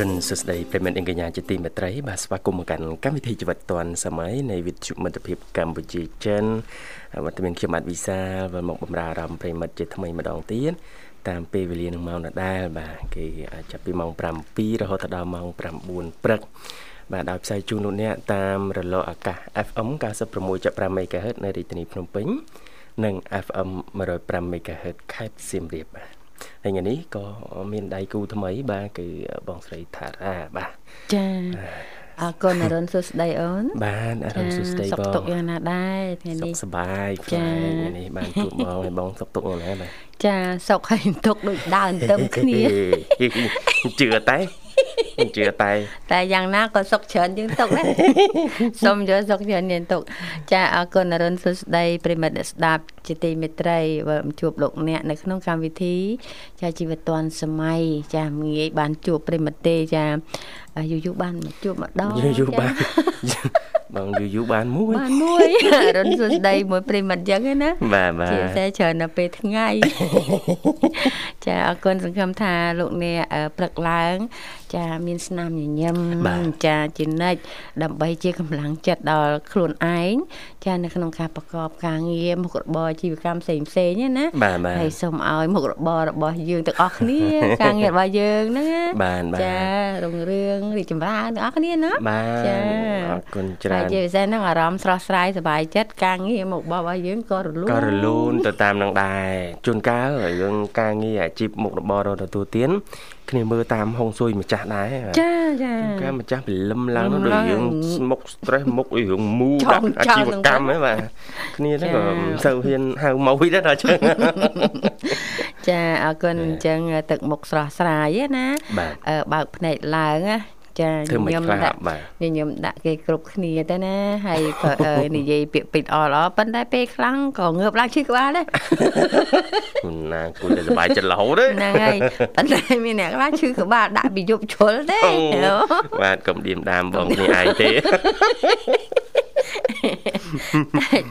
រុនសួស្តីប្រិមិត្តអង្គញ្ញាជាទីមេត្រីបាទស្វាគមន៍មកកាន់កម្មវិធីជីវិតឌွန်សម័យនៃវិទ្យុមិត្តភាពកម្ពុជាចិនវត្តមានខ្ញុំបាទវិសាលវិលមកបំរើអារម្មណ៍ប្រិមិត្តជាថ្មីម្ដងទៀតតាមពេលវេលានឹងម៉ោងដដែលបាទគេចាប់ពីម៉ោង7រហូតដល់ម៉ោង9ព្រឹកបាទដោយផ្សាយជូនលោកអ្នកតាមរលកអាកាស FM 96.5 MHz នៅរាជធានីភ្នំពេញនិង FM 105 MHz ខេត្តសៀមរាបបាទ ហើយថ្ងៃនេះក៏មានដៃគូថ្មីបាទគឺបងស្រីថារ៉ាបាទចាអរគុណអរុនសួស្តីអូនបាទអរុនសួស្តីបងសុខទុក្ខយ៉ាងណាដែរថ្ងៃនេះសុខសប្បាយថ្ងៃនេះបានជួបបងហើយបងសុខទុក្ខយ៉ាងណាបាទចាសុខហើយទុក្ខដូចដើរទៅគ្នាជឿតែជឿតែតែយ៉ាងណាក៏សុខច្រើនជាងទុកដែរសូមយកសុខច្រើនជាងទុកចាអរគុណអរុនសុស្ដីប្រិមិត្តអ្នកស្ដាប់ជាទីមេត្រីជួបលោកអ្នកនៅក្នុងកម្មវិធី ចាជីវិតឌွန်សម័យចាងាយបានជួបប្រិមិត្តទេចាយូរយូរបានជួបម្ដងយូរយូរបានបងយូរយូរបានមួយបានមួយរុនសួស្ដីមួយប្រិមិត្តចឹងណាបាទបាទជាពិសេសច្រើននៅពេលថ្ងៃចាអរគុណសង្ឃឹមថាលោកអ្នកព្រឹកឡើង ចាមានស្នាមញញឹមចាជានិច្ចដើម្បីជាកម្លាំងចិត្តដល់ខ្លួនឯងចានៅក្នុងការប្រកបការងារមុខរបរជីវកម្មផ្សេងផ្សេងណាហើយសូមឲ្យមុខរបររបស់យើងទាំងអស់គ្នាការងាររបស់យើងហ្នឹងចារុងរឿងរីកចម្រើនទាំងអស់គ្នាណាចាអរគុណច្រើនជាពិសេសហ្នឹងអារម្មណ៍ស្រស់ស្រាយសប្បាយចិត្តការងារមុខរបស់យើងក៏រលូនក៏រលូនទៅតាមនឹងដែរជួនកាលរឿងការងារអាជីពមុខរបររទទួលទាន គ្នាមើលតាមហុងស៊ុយម្ចាស់ដែរចាចាកាម្ចាស់ពលឹមឡើងនោះដូចរឿងមុខ stress មុខរឿងមូដាក់អាជីវកម្មហ្នឹងបាទគ្នាហ្នឹងក៏មិនសូវហ៊ានហៅមកវិញដែរដល់ចឹងចាអរគុណអញ្ចឹងទឹកមុខស្រស់ស្រាយណាបើកភ្នែកឡើងណា ចាខ្ញុំដាក់ខ្ញុំដាក់គេគ្រប់គ្នាទៅណាហើយក៏និយាយពាក្យពេចន៍អល្អប៉ុន្តែពេលខ្លាំងក៏ងើបឡើងឈឺក្បាលដែរណាគួរតែសុបាយចិត្តរហូតហ្នឹងហើយប៉ុន្តែមានអ្នកខ្លះឈឺក្បាលដាក់ពីយប់ជ្រុលទេបាទកុំឌៀមដាមបងគ្នាឯងទេ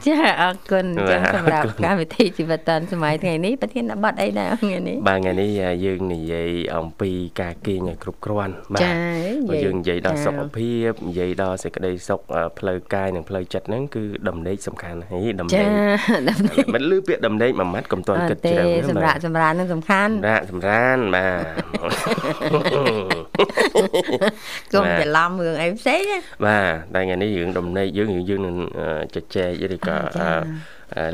ចាអរគុណចឹងសម្រាប់កម្មវិធីជីវិតឌុនសម័យថ្ងៃនេះប្រធានបတ်អីដែរថ្ងៃនេះបាទថ្ងៃនេះយើងនិយាយអំពីការគេងឲ្យគ្រប់គ្រាន់បាទយើងនិយាយដល់សុខភាពនិយាយដល់សេចក្តីសុខផ្លូវកាយនិងផ្លូវចិត្តហ្នឹងគឺដំណេកសំខាន់ហើយដំណេកមិនលឺពាក្យដំណេកមួយម៉ាត់កុំតន់គិតច្រើនសម្រាប់សម្រាប់នឹងសំខាន់សម្រាប់សម្រាប់បាទកុំច្រឡំរឿងអីផ្សេងបាទតែថ្ងៃនេះរឿងដំណេកយើងយើងនឹងជជែកឬក៏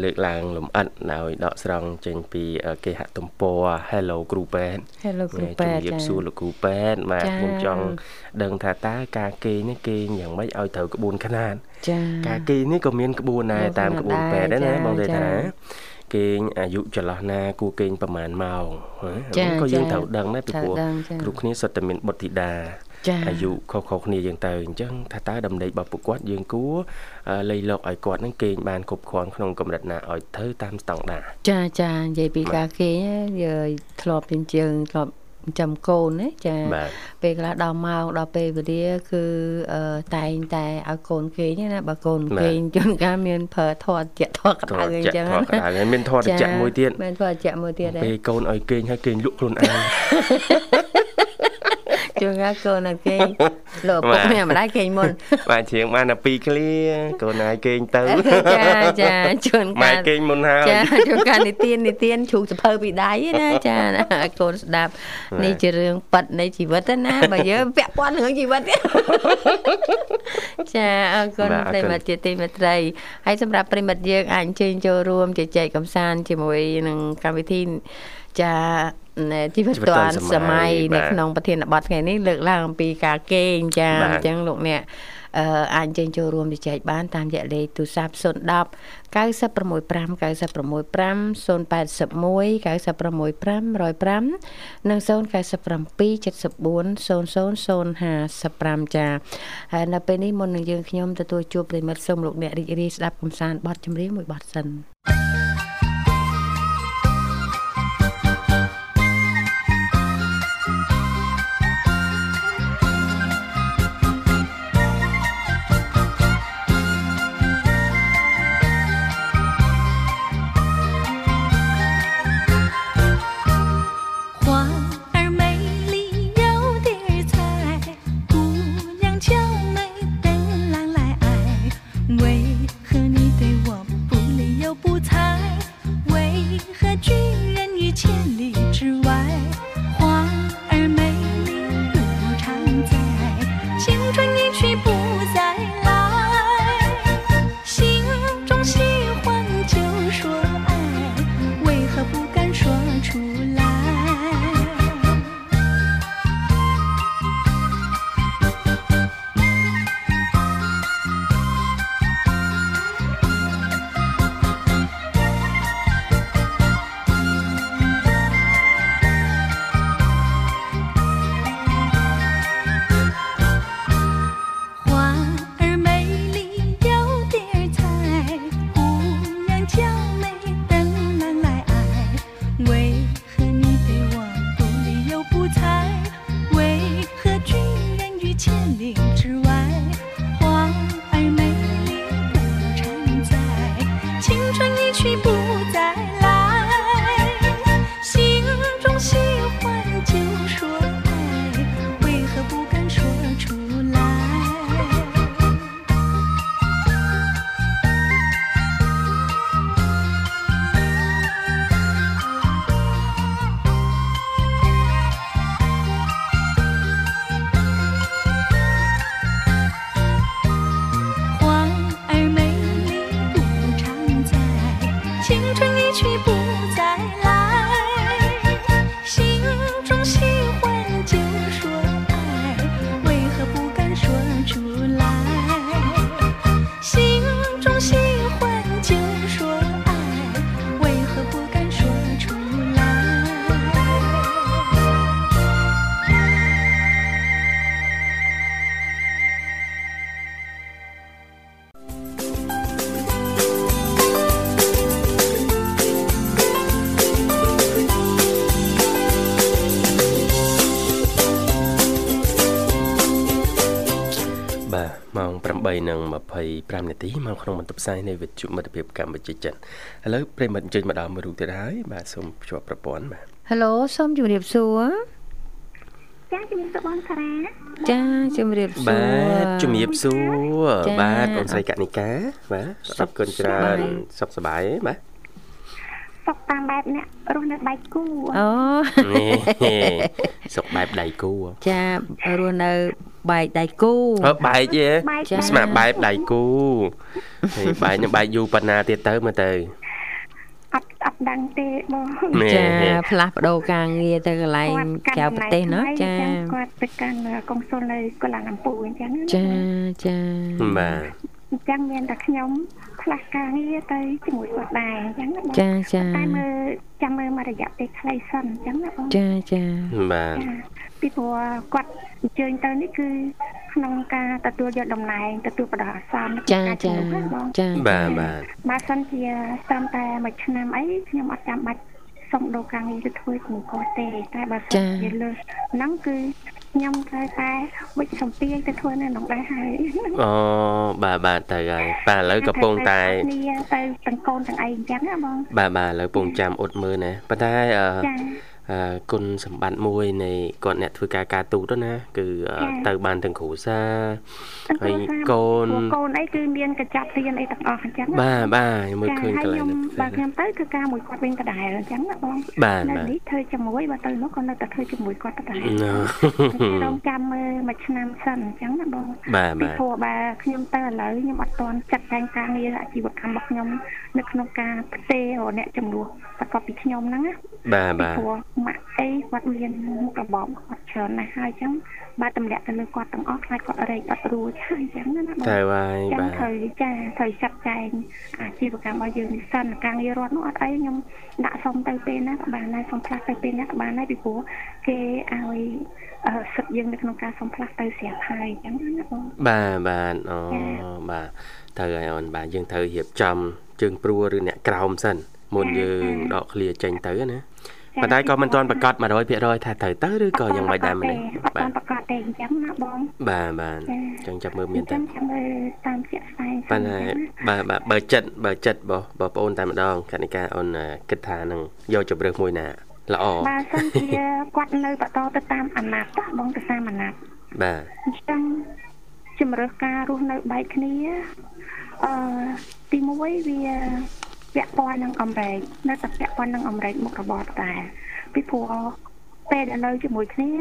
លើកឡើងលំអិតដោយដកស្រង់ចេញពីគេហទំព័រ Hello គ្រូពេទ្យ Hello គ្រូពេទ្យជំរាបសួរលោកគ្រូពេទ្យបាទខ្ញុំចង់ដឹងថាតើការគេនេះគេយ៉ាងម៉េចឲ្យត្រូវក្បួនខ្នាតចាការគេនេះក៏មានក្បួនដែរតាមក្បួនពេទ្យដែរណាបងទេថាគេងអាយុចន្លោះណាគួរគេងប្រហែលម៉ោងហ្នឹងក៏យើងត្រូវដឹងដែរពីព្រោះគ្រប់គ្នាសុទ្ធតែមានបុត្រធីតា អាយុខុសៗគ្នាយ៉ាងទៅអញ្ចឹងថាតើដំណេករបស់ពួកគាត់យើងគួរលៃលកឲ្យគាត់នឹងគេងបានគ្រប់គ្រាន់ក្នុងកម្រិតណាឲ្យទៅតាមស្តង់ដារចាចានិយាយពីការគេងយើងធ្លាប់ជាជើងធ្លាប់ចាំកូនណាចាពេលខ្លះដល់ម៉ោងដល់ពេលវេលាគឺតែងតែឲ្យកូនគេងណាបើកូនគេងជួនកាលមានប្រើធរជាធរក្តៅអញ្ចឹងធរក្តៅមានធរត្រជាក់មួយទៀតមានធរត្រជាក់មួយទៀតដែរពេលកូនឲ្យគេងឲ្យគេងលក់ខ្លួនឯង ជួនកាលកូនឲ្យគេងលោកពុកមានម្ដាយគេងមុនបាទជ្រៀងបានតែ2ឃ្លាកូនឲ្យគេងទៅចាចាជួនកាលម៉ែគេងមុនហើយចាជួនកាលនិទាននិទានជ្រូកសភៅពីដៃណាចាកូនស្ដាប់នេះជារឿងប៉ັດនៃជីវិតណាបើយើងពាក់ព័ន្ធរឿងជីវិតចាអរគុណប្រិមត្តជាទីមេត្រីហើយសម្រាប់ប្រិមត្តយើងអាចអញ្ជើញចូលរួមជជែកកម្សាន្តជាមួយនឹងកម្មវិធី ចាជីវិតឌွန်សម័យនៅក្នុងប្រធានបទថ្ងៃនេះលើកឡើងអំពីការគេងចាអញ្ចឹងលោកអ្នកអឺអាចចេញចូលរួមជជែកបានតាមរយៈលេខទូរស័ព្ទ010 965 965 081 965 105និង097 74 0055ចាហើយនៅពេលនេះមុននឹងយើងខ្ញុំទទួលជួបប្រិមិត្តសូមលោកអ្នករីករាយស្ដាប់កំសាន្តបទចម្រៀងមួយបទសិន 8:25នាទីមកក្នុងបន្ទប់ផ្សាយនៃវិទ្យុមិត្តភាពកម្ពុជាចិនឥឡូវប្រិមិត្តអញ្ជើញមកដល់មួយរូបទៀតហើយបាទសូមភ្ជាប់ប្រព័ន្ធបាទ Halo សូមជម្រាបសួរចាជំរាបសួរបងសារាចាជំរាបសួរបាទជំរាបសួរបាទបងស្រីកនិកាបាទអរគុណច្រើនសុខសប្បាយបាទ សុខតាមបែបអ្នករស់នៅដៃគូអូសុខបែបដៃគូចារស់នៅបែកដៃគូអើបែកទេស្មាបែបដៃគូហើយបែកនឹងបែកយូរប៉ុណ្ណាទៀតទៅមើលទៅអត់អត់ដឹងទេបងចាផ្លាស់ប្ដូរការងារទៅកន្លែងក្រៅប្រទេសណាចាគាត់ទៅកាន់កុងស៊ុលនៅកូឡាឡាំពូអញ្ចឹងចាចាបាទអញ្ចឹងមានតែខ្ញុំ ផ្លាស់ការងារទៅជាមួយគាត់ដែរអញ្ចឹងណាចាចាតែមើលចាំមើលមួយរយៈពេលខ្លីសិនអញ្ចឹងណាបងចាចាបាទពីព្រោះគាត់អញ្ជើញទៅនេះគឺក្នុងការទទួលយកតំណែងទទួលបដិអាសន្នចាចាចាបាទបាទបើសិនជាតាមតែមួយឆ្នាំអីខ្ញុំអត់ចាំបាច់សុំដូរការងារទៅធ្វើជាមួយគាត់ទេតែបើសិនជាលើហ្នឹងគឺ ខ្ញុំត្រូវតែវិច្សំពីទៅធ្វើនៅក្នុងដែរហើយអូបាទបាទទៅហើយបាទឥឡូវកំពុងតែទៅទាំងកូនទាំងអីអញ្ចឹងណាបងបាទបាទឥឡូវពងចាំអ៊ុតមើលណាប៉ុន្តែអឺ គុណសម្បត្តិមួយនៃគាត់អ្នកធ្វើការការទូតណា គឺទៅបានទាំងគ្រូសាហើយកូនកូនអីគឺមានកញ្ចប់រៀនអីទាំងអស់អញ្ចឹងបាទបាទមើលឃើញកន្លែងបាទខ្ញុំទៅគឺការមួយគាត់វិញដដែលអញ្ចឹងណាបងបាទបាទនេះធ្វើជាមួយបើទៅនោះក៏នៅតែធ្វើជាមួយគាត់ដដែលរងចាំមើលមួយឆ្នាំសិនអញ្ចឹងណាបងបាទបាទព្រោះបើខ្ញុំទៅឥឡូវខ្ញុំអត់ទាន់ចាត់ចែងការងារអាជីវកម្មរបស់ខ្ញុំនៅក្នុងការផ្ទេរអ្នកចំនួនបន្ទាប់ពីខ្ញុំហ្នឹងណាបាទបាទព្រោះម៉ាក់អីគាត់មានមុខរបរគាត់ច្រើនណាស់ហើយអញ្ចឹងបាទតម្លាក់ទៅលើគាត់ទាំងអស់ខ្លាចគាត់រែកអត់រួចហើយអញ្ចឹងណាបងតែហើយបាទត្រូវចាត្រូវចាត់ចែងអាជីវកម្មរបស់យើងនេះសិនការងាររដ្ឋនោះអត់អីខ្ញុំដាក់សុំទៅពេលណាក៏បានដែរសុំផ្លាស់ទៅពេលណាក៏បានដែរពីព្រោះគេឲ្យសិទ្ធយើងនៅក្នុងការសុំផ្លាស់ទៅស្រាប់ហើយអញ្ចឹងណាបងបាទបាទអូបាទត្រូវហើយអូនបាទយើងត្រូវរៀបចំជើងព្រួឬអ្នកក្រោមសិនមុនយើងដកឃ្លាចេញទៅណា ប៉ុន្តែក៏មិនទាន់ប្រកាស100%ថាត្រូវទៅឬក៏យ៉ាងម៉េចដែរម្នេះបាទប្រកាសទេអញ្ចឹងណាបងបាទបាទអញ្ចឹងចាប់មើលមានតែចាំមើលតាមជាក់ស្ដែងប៉ុន្តែបាទបាទបើចិត្តបើចិត្តបងបងប្អូនតែម្ដងកណិកាអូនគិតថានឹងយកជម្រើសមួយណាល្អបាទសិនជាគាត់នៅបន្តទៅតាមអាណត្តិបងទៅតាមអាណត្តិបាទអញ្ចឹងជំរើសការរស់នៅបែកគ្នាអឺទី1វា ពាក់ព័ន្ធនឹងអមេរិកនៅតែពាក់ព័ន្ធនឹងអមេរិកមុខរបរតែពីព្រោះពេលដែលនៅជាមួយគ្នា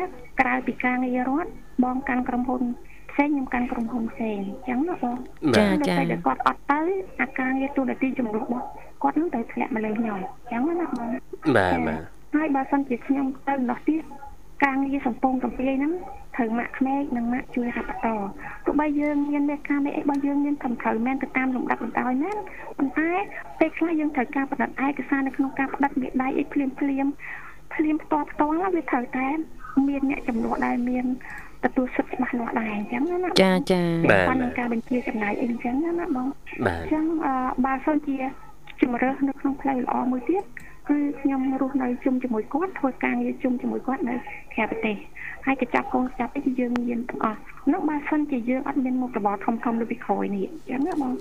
ក្រៅពីការងាររដ្ឋបងកាន់ក្រុមហ៊ុនផ្សេងខ្ញុំកាន់ក្រុមហ៊ុនផ្សេងអញ្ចឹងណាបងចាចាតែគាត់អត់ទៅអាការងារទូនាទីជំនួសរបស់គាត់នឹងទៅធ្លាក់មកលើខ្ញុំអញ្ចឹងណាបងបាទបាទហើយបើសិនជាខ្ញុំទៅនោះទៀតការងារសំពងកំពីហ្នឹង ត្រូវម៉ាក់ក្មេកនិងម៉ាក់ជួយហាត់បន្តទោះបីយើងមានមេការមេអីរបស់យើងមានត្រឹមត្រូវមែនទៅតាមលំដាប់លំដោយមែនប៉ុន្តែពេលខ្លះយើងត្រូវការផ្ដិតឯកសារនៅក្នុងការផ្ដិតមេដៃអីភ្លាមភ្លាមភ្លាមផ្ទាល់ផ្ទាល់វាត្រូវតែមានអ្នកចំនួនដែលមានទទួលសិទ្ធិច្បាស់លាស់ដែរអញ្ចឹងណាចាចាបាទនឹងការបញ្ជាចំណាយអីអញ្ចឹងណាបងអញ្ចឹងបើសិនជាជំរើសនៅក្នុងផ្លូវល្អមួយទៀត គឺខ្ញុំរស់នៅជុំជាមួយគាត់ធ្វើការងារជុំជាមួយគាត់នៅក្រៅប្រទេសហើយកញ្ចប់កូនចាប់អីយើងមានទាំងអស់នោះបើសិនជាយើងអត់មានមុខរបរធំធំដូចពីក្រោយនេះអញ្ចឹងណាបង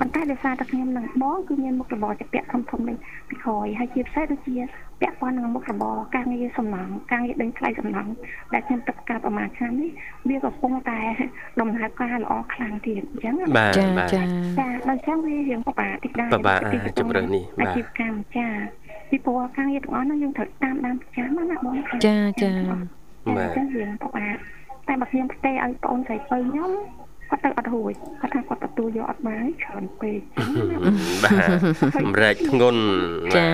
ប៉ុន្តែដោយសារតែខ្ញុំនឹងបងគឺមានមុខរបរជាពាក់ធំធំនេះពីក្រោយហើយជាពិសេសដូចជាពាក់ព័ន្ធនឹងមុខរបរការងារសំណងការងារដេញថ្លៃសំណងដែលខ្ញុំទឹកការប្រមាណឆ្នាំនេះវាកំពុងតែដំណើរការល្អខ្លាំងទៀតអញ្ចឹងបាទចាចាចាដល់ចឹងវារៀងពិបាកតិចដែរពិបាកជំរឿននេះអាជីវកម្មចា ពីព្រោះការងារទាំងអស់នោះយើងត្រូវតាមដានប្រចាំណាបងចាចាបាទអញ្ចឹងយើងពិបាកតែបើខ្ញុំផ្ទេឲ្យបងអូនស្រីពៅខ្ញុំ គាត់ទៅអត់រួចគាត់ថាគាត់ទទួលយកអត់បានច្រើនពេកបាទសម្រេចធ្ងន់ចា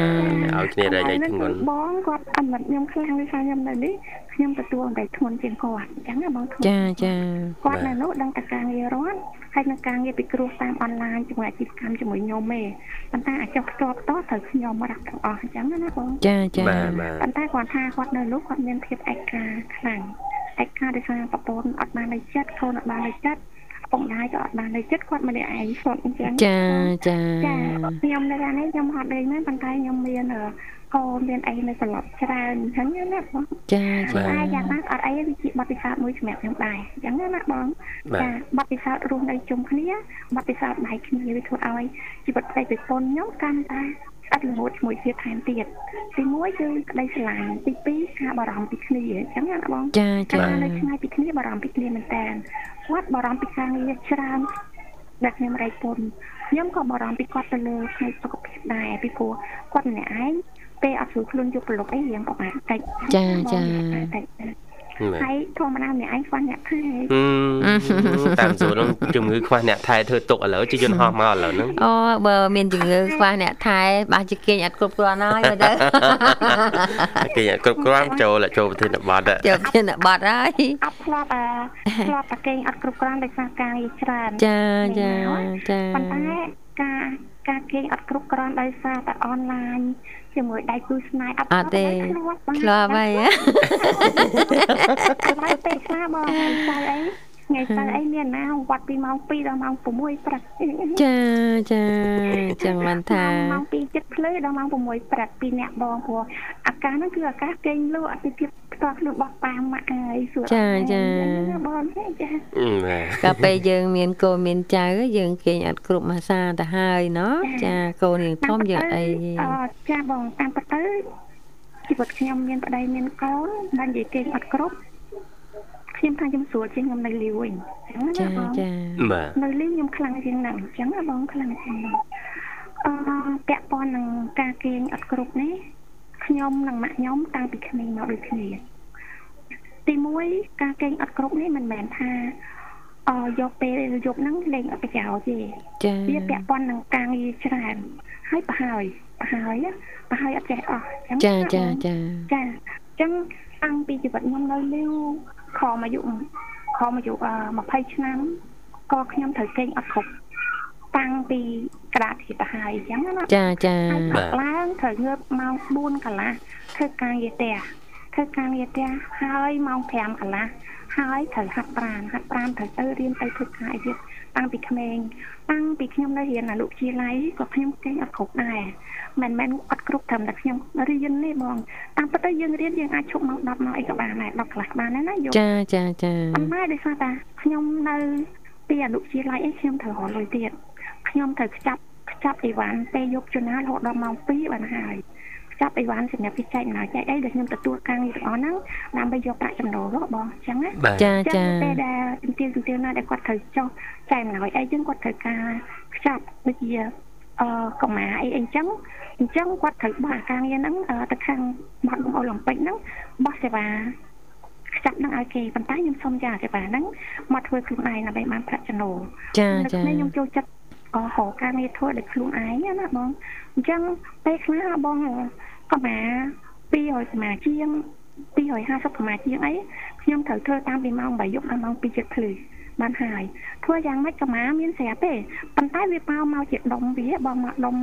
ឲ្យគ្នារែកឲ្យធ្ងន់បងគាត់អាណិតខ្ញុំខ្លាំងដូចថាខ្ញុំនៅនេះខ្ញុំទទួលអង្រែកធ្ងន់ជាងគាត់អញ្ចឹងណាបងចាចាគាត់នៅនោះដឹងតែការងាររដ្ឋហើយនឹងការងារពិគ្រោះតាមអនឡាញជាមួយអាជីវកម្មជាមួយខ្ញុំទេប៉ុន្តែអាចចុះផ្ទាល់ផ្ទាល់ត្រូវខ្ញុំរកទាំងអស់អញ្ចឹងណាបងចាចាប៉ុន្តែគាត់ថាគាត់នៅនោះគាត់មានភាពឯកាខ្លាំងឯកាដោយសារប្រពន្ធអត់បាននៅចិត្តខ្លួនអត់បាននៅចិត្ត ពុកម្ដាយក៏អត់បាននៅចិត្តគាត់ម្នាក់ឯងគាត់អញ្ចឹងចាចាចាខ្ញុំនៅខាងនេះខ្ញុំអត់ដេញមែនប៉ុន្តែខ្ញុំមានកូនមានអីនៅសន្លប់ច្រើនអញ្ចឹងណាបងចាចាតែយ៉ាងណាអត់អីវាជាបទពិសោធន៍មួយសម្រាប់ខ្ញុំដែរអញ្ចឹងណាបងចាបទពិសោធន៍រស់នៅជុំគ្នាបទពិសោធន៍ដៃគ្នាវាធ្វើឲ្យជីវិតផ្ទៃប្រពន្ធខ្ញុំកាន់តែស្អិតល្ងួតជាមួយគ្នាថែមទៀតទី1គឺក្តីស្រឡាញ់ទី2ការបារម្ភពីគ្នាអញ្ចឹងណាបងចាចានៅឆ្ងាយពីគ្នាបារម្ភពីគ្នាមែនតើគាត់បារម្ភពីការងារច្រើនដែលខ្ញុំរៃពុនខ្ញុំក៏បារម្ភពីគាត់ទៅលើផ្នែកសុខភាពដែរពីព្រោះគាត់ម្នាក់ឯងពេលអត់ស្រួលខ្លួនយកប្រឡប់អីរៀងប្រហែលតិចចាចា ហើយធម្មតាអ្នកឯងខ្វះអ្នកថែតាមសួរនឹងជំងឺខ្វះអ្នកថែធ្វើទុកឥឡូវជាយន្តហោះមកឥឡូវហ្នឹងអូបើមានជំងឺខ្វះអ្នកថែបាសជាគេងអត់គ្រប់គ្រាន់ហើយមើលទៅគេងអត់គ្រប់គ្រាន់ចូលចូលប្រធានបទចូលប្រធានបទហើយអត់ធ្លាប់អាធ្លាប់តែគេងអត់គ្រប់គ្រាន់ដោយសារការងារច្រើនចាចាចាប៉ុន្តែការការគេងអត់គ្រប់គ្រាន់ដោយសារតែអនឡាញ ជាមួយដៃគូស្នេហ៍អត់អត់ទេឆ្លោះហើយហ៎ហើយពេលខ្លះបងស្អីអីថ្ងៃសៅរ៍អីមានណាវត្តពីម៉ោង2ដល់ម៉ោង6ព្រឹកចាចាចឹងមិនថាម៉ោង2ចិត្តភ្លឺដល់ម៉ោង6ព្រឹកពីអ្នកបងព្រោះអាកាសហ្នឹងគឺអាកាសគេងលក់អតិថិភាព ផ្ទាល់ខ្លួនរបស់ប៉ាម៉ាក់ហើយសួរចាចាបងចាកាលពេលយើង មានកូនមានចៅយើងគេងអត់គ្រប់មួយសាទៅហើយណោះចាកូនយើងធំយើងអីចាបងតាមពិតទៅជីវិតខ្ញុំមានប្តីមានកូនបាននិយាយគេងអត់គ្រប់ខ្ញុំថាខ្ញុំស្រួលជាងខ្ញុំនៅលីវវិញអញ្ចឹងណាបងចាបាទនៅលីវខ្ញុំខ្លាំងជាងហ្នឹងអញ្ចឹងណាបងខ្លាំងជាងហ្នឹងអឺពាក់ព័ន្ធនឹងការគេងអត់គ្រប់នេះ ខ្ញុំនិងម៉ាក់ខ្ញុំតាំងពីក្មេងមកដូចគ្នាទី1ការគេងអត់គ្រប់នេះមិនមែនថាអឺយកពេលយប់ហ្នឹងលេងអត់ប្រយោជន៍ទេវាពាក់ព័ន្ធនឹងការងារច្រើនហើយប្រហើយប្រហើយប្រហើយអត់ចេះអស់អញ្ចឹងចាចាចាចាអញ្ចឹងតាំងពីជីវិតខ្ញុំនៅលីវខំអាយុខំអាយុ20ឆ្នាំក៏ខ្ញុំត្រូវគេងអត់គ្រប់ តាំងពីក្តារធីទៅហើយអញ្ចឹងណាចាចាបាទឡើងត្រូវងើបម៉ោង4កន្លះធ្វើការងារផ្ទះធ្វើការងារផ្ទះហើយម៉ោង5កន្លះហើយត្រូវហាត់ប្រាណហាត់ប្រាណត្រូវទៅរៀនទៅធ្វើការអីទៀតតាំងពីក្មេងតាំងពីខ្ញុំនៅរៀនអនុវិទ្យាល័យក៏ខ្ញុំគេងអត់គ្រប់ដែរមិនមែនអត់គ្រប់ត្រឹមតែខ្ញុំរៀនទេបងតាមពិតទៅយើងរៀនយើងអាចឈប់មក10មកអីក៏បានដែរ10កន្លះបានដែរណាយកចាចាចាប៉ុន្តែដោយសារតែខ្ញុំនៅពីអនុវិទ្យាល័យអីខ្ញុំត្រូវរកលុយទៀត ខ្ញុំត្រូវខ្ចាប់ខ្ចាប់អីវ៉ាន់ពេលយប់ជណារហូតដល់ម៉ោង2បានហើយចាប់អីវ៉ាន់សម្រាប់ពិចែកណាចែកអីដែលខ្ញុំទទួលការងារទាំងអស់ហ្នឹងដើម្បីយកប្រាក់ចំណូលរបស់បងអញ្ចឹងណាចាចាពេលដែលជំទាវជំទាវណាដែលគាត់ត្រូវចុះចែកណាចអីចឹងគាត់ត្រូវការខ្ចាប់ដូចជាអឺកម្មាអីអីចឹងអញ្ចឹងគាត់ត្រូវបោះការងារហ្នឹងទៅខាងបាត់អូឡ িম্প ិកហ្នឹងបោះសេវាខ្ចាត់នឹងឲ្យគេប៉ុន្តែខ្ញុំសុំចាសេវាហ្នឹងមកធ្វើខ្លួនឯងដើម្បីបានប្រាក់ចំណូលចាចាខ្ញុំចូលចិត្តអរ ហៅការងារធ្វើដោយខ្លួនឯងណាបងអញ្ចឹងពេលខ្លះបងក៏មក200សមាជាង250សមាជាងអីខ្ញុំត្រូវធ្វើតាមពីម៉ោង3យប់ដល់ម៉ោង2ជិតភ្លឺ បានហើយធ្វើយ៉ាងម៉េចក៏មកមានស្រាប់ទេប៉ុន្តែវាប៉ោមកជាដុំវាបងមកដុំ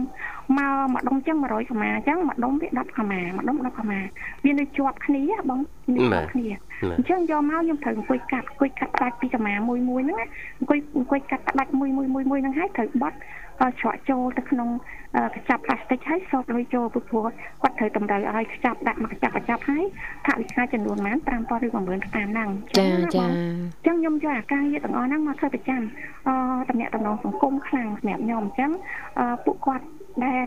មកមកដុំចឹង100កម្មាចឹងមកដុំវា10កម្មាមកដុំ10កម្មាវានៅជាប់គ្នាបងនៅជាប់គ្នាអញ្ចឹងយកមកខ្ញុំត្រូវអង្គុយកាត់អង្គុយកាត់ផ្ដាច់ពីកម្មាមួយមួយហ្នឹងណាអង្គុយអង្គុយកាត់ផ្ដាច់មួយមួយមួយមួយហ្នឹងហើយត្រូវបត់ ច្រកចូលទៅក្នុងកញ្ចប់ផ្លាស្ទិកហើយសោកលុយចូលព្រោះគាត់ត្រូវតម្រូវឲ្យខ្ចប់ដាក់មកកញ្ចប់កញ្ចប់ហើយថាវិការចំនួនប៉ុន្មាន5000ឬ10000តាមហ្នឹងចាចាអញ្ចឹងខ្ញុំយកអាការងារទាំងអស់ហ្នឹងមកធ្វើប្រចាំអឺតំណាក់តំណងសង្គមខ្លាំងសម្រាប់ខ្ញុំអញ្ចឹងអឺពួកគាត់ដែល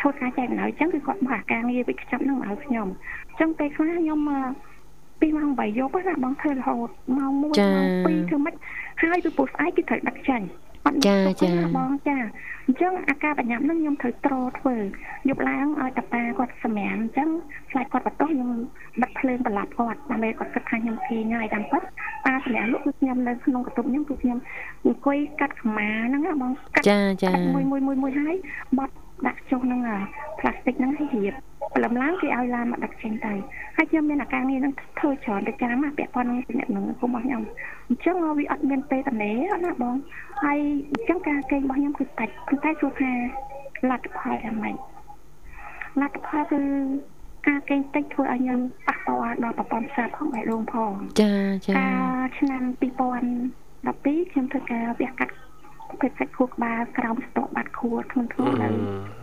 ធ្វើការចែកម្ដងអញ្ចឹងគឺគាត់មកអាការងារវិខ្ចប់ហ្នឹងមកឲ្យខ្ញុំអញ្ចឹងពេលខ្លះខ្ញុំពីម៉ោង8យប់ណាបងធ្វើរហូតម៉ោង1ម៉ោង2ធ្វើម៉េចហើយពីព្រោះស្អែកគឺត្រូវដឹកចាញ់ អត់ចាចាបងចាអញ្ចឹងអាការបញ្ញាប់នឹងខ្ញុំត្រូវត្រធ្វើយប់ឡើងឲ្យតាប៉ាគាត់សម្រាមអញ្ចឹងខ្លាចគាត់បន្ទោសខ្ញុំបិទភ្លើងបន្លាប់គាត់ដើម្បីគាត់គិតថាខ្ញុំភីញហើយតាមពិតប៉ាសម្រាមលោកគឺខ្ញុំនៅក្នុងកន្ទប់ខ្ញុំគឺខ្ញុំអង្គុយកាត់ខ្មាហ្នឹងបងកាត់ចាចាមួយមួយមួយមួយហើយបត់ដាក់ចុះនឹងផ្លាស្ទិកហ្នឹងឲ្យរៀប ព្រលឹមឡើងគេឲ្យឡានមកដឹកចេញទៅហើយខ្ញុំមានអាការងារហ្នឹងធ្វើច្រើនទៅចាំណាពាក់ព័ន្ធនឹងអ្នកនឹងគុំរបស់ខ្ញុំអញ្ចឹងវាអត់មានពេលតំណេអត់ណាបងហើយអញ្ចឹងការគេងរបស់ខ្ញុំគឺតាច់ប៉ុន្តែសួរថាលទ្ធផលយ៉ាងម៉េចលទ្ធផលគឺការកេងតិចធ្វើឲ្យខ្ញុំប៉ះពាល់ដល់ប្រព័ន្ធផ្សារផងបេះដូងផងចាចាការឆ្នាំ2000 12ខ្ញុំធ្វើការវះកាត់ ពេទ្យសាច់ខួរក្បាលក្រោមស្តុកបាត់ខួរធ្ងន់ធ្ងរនៅ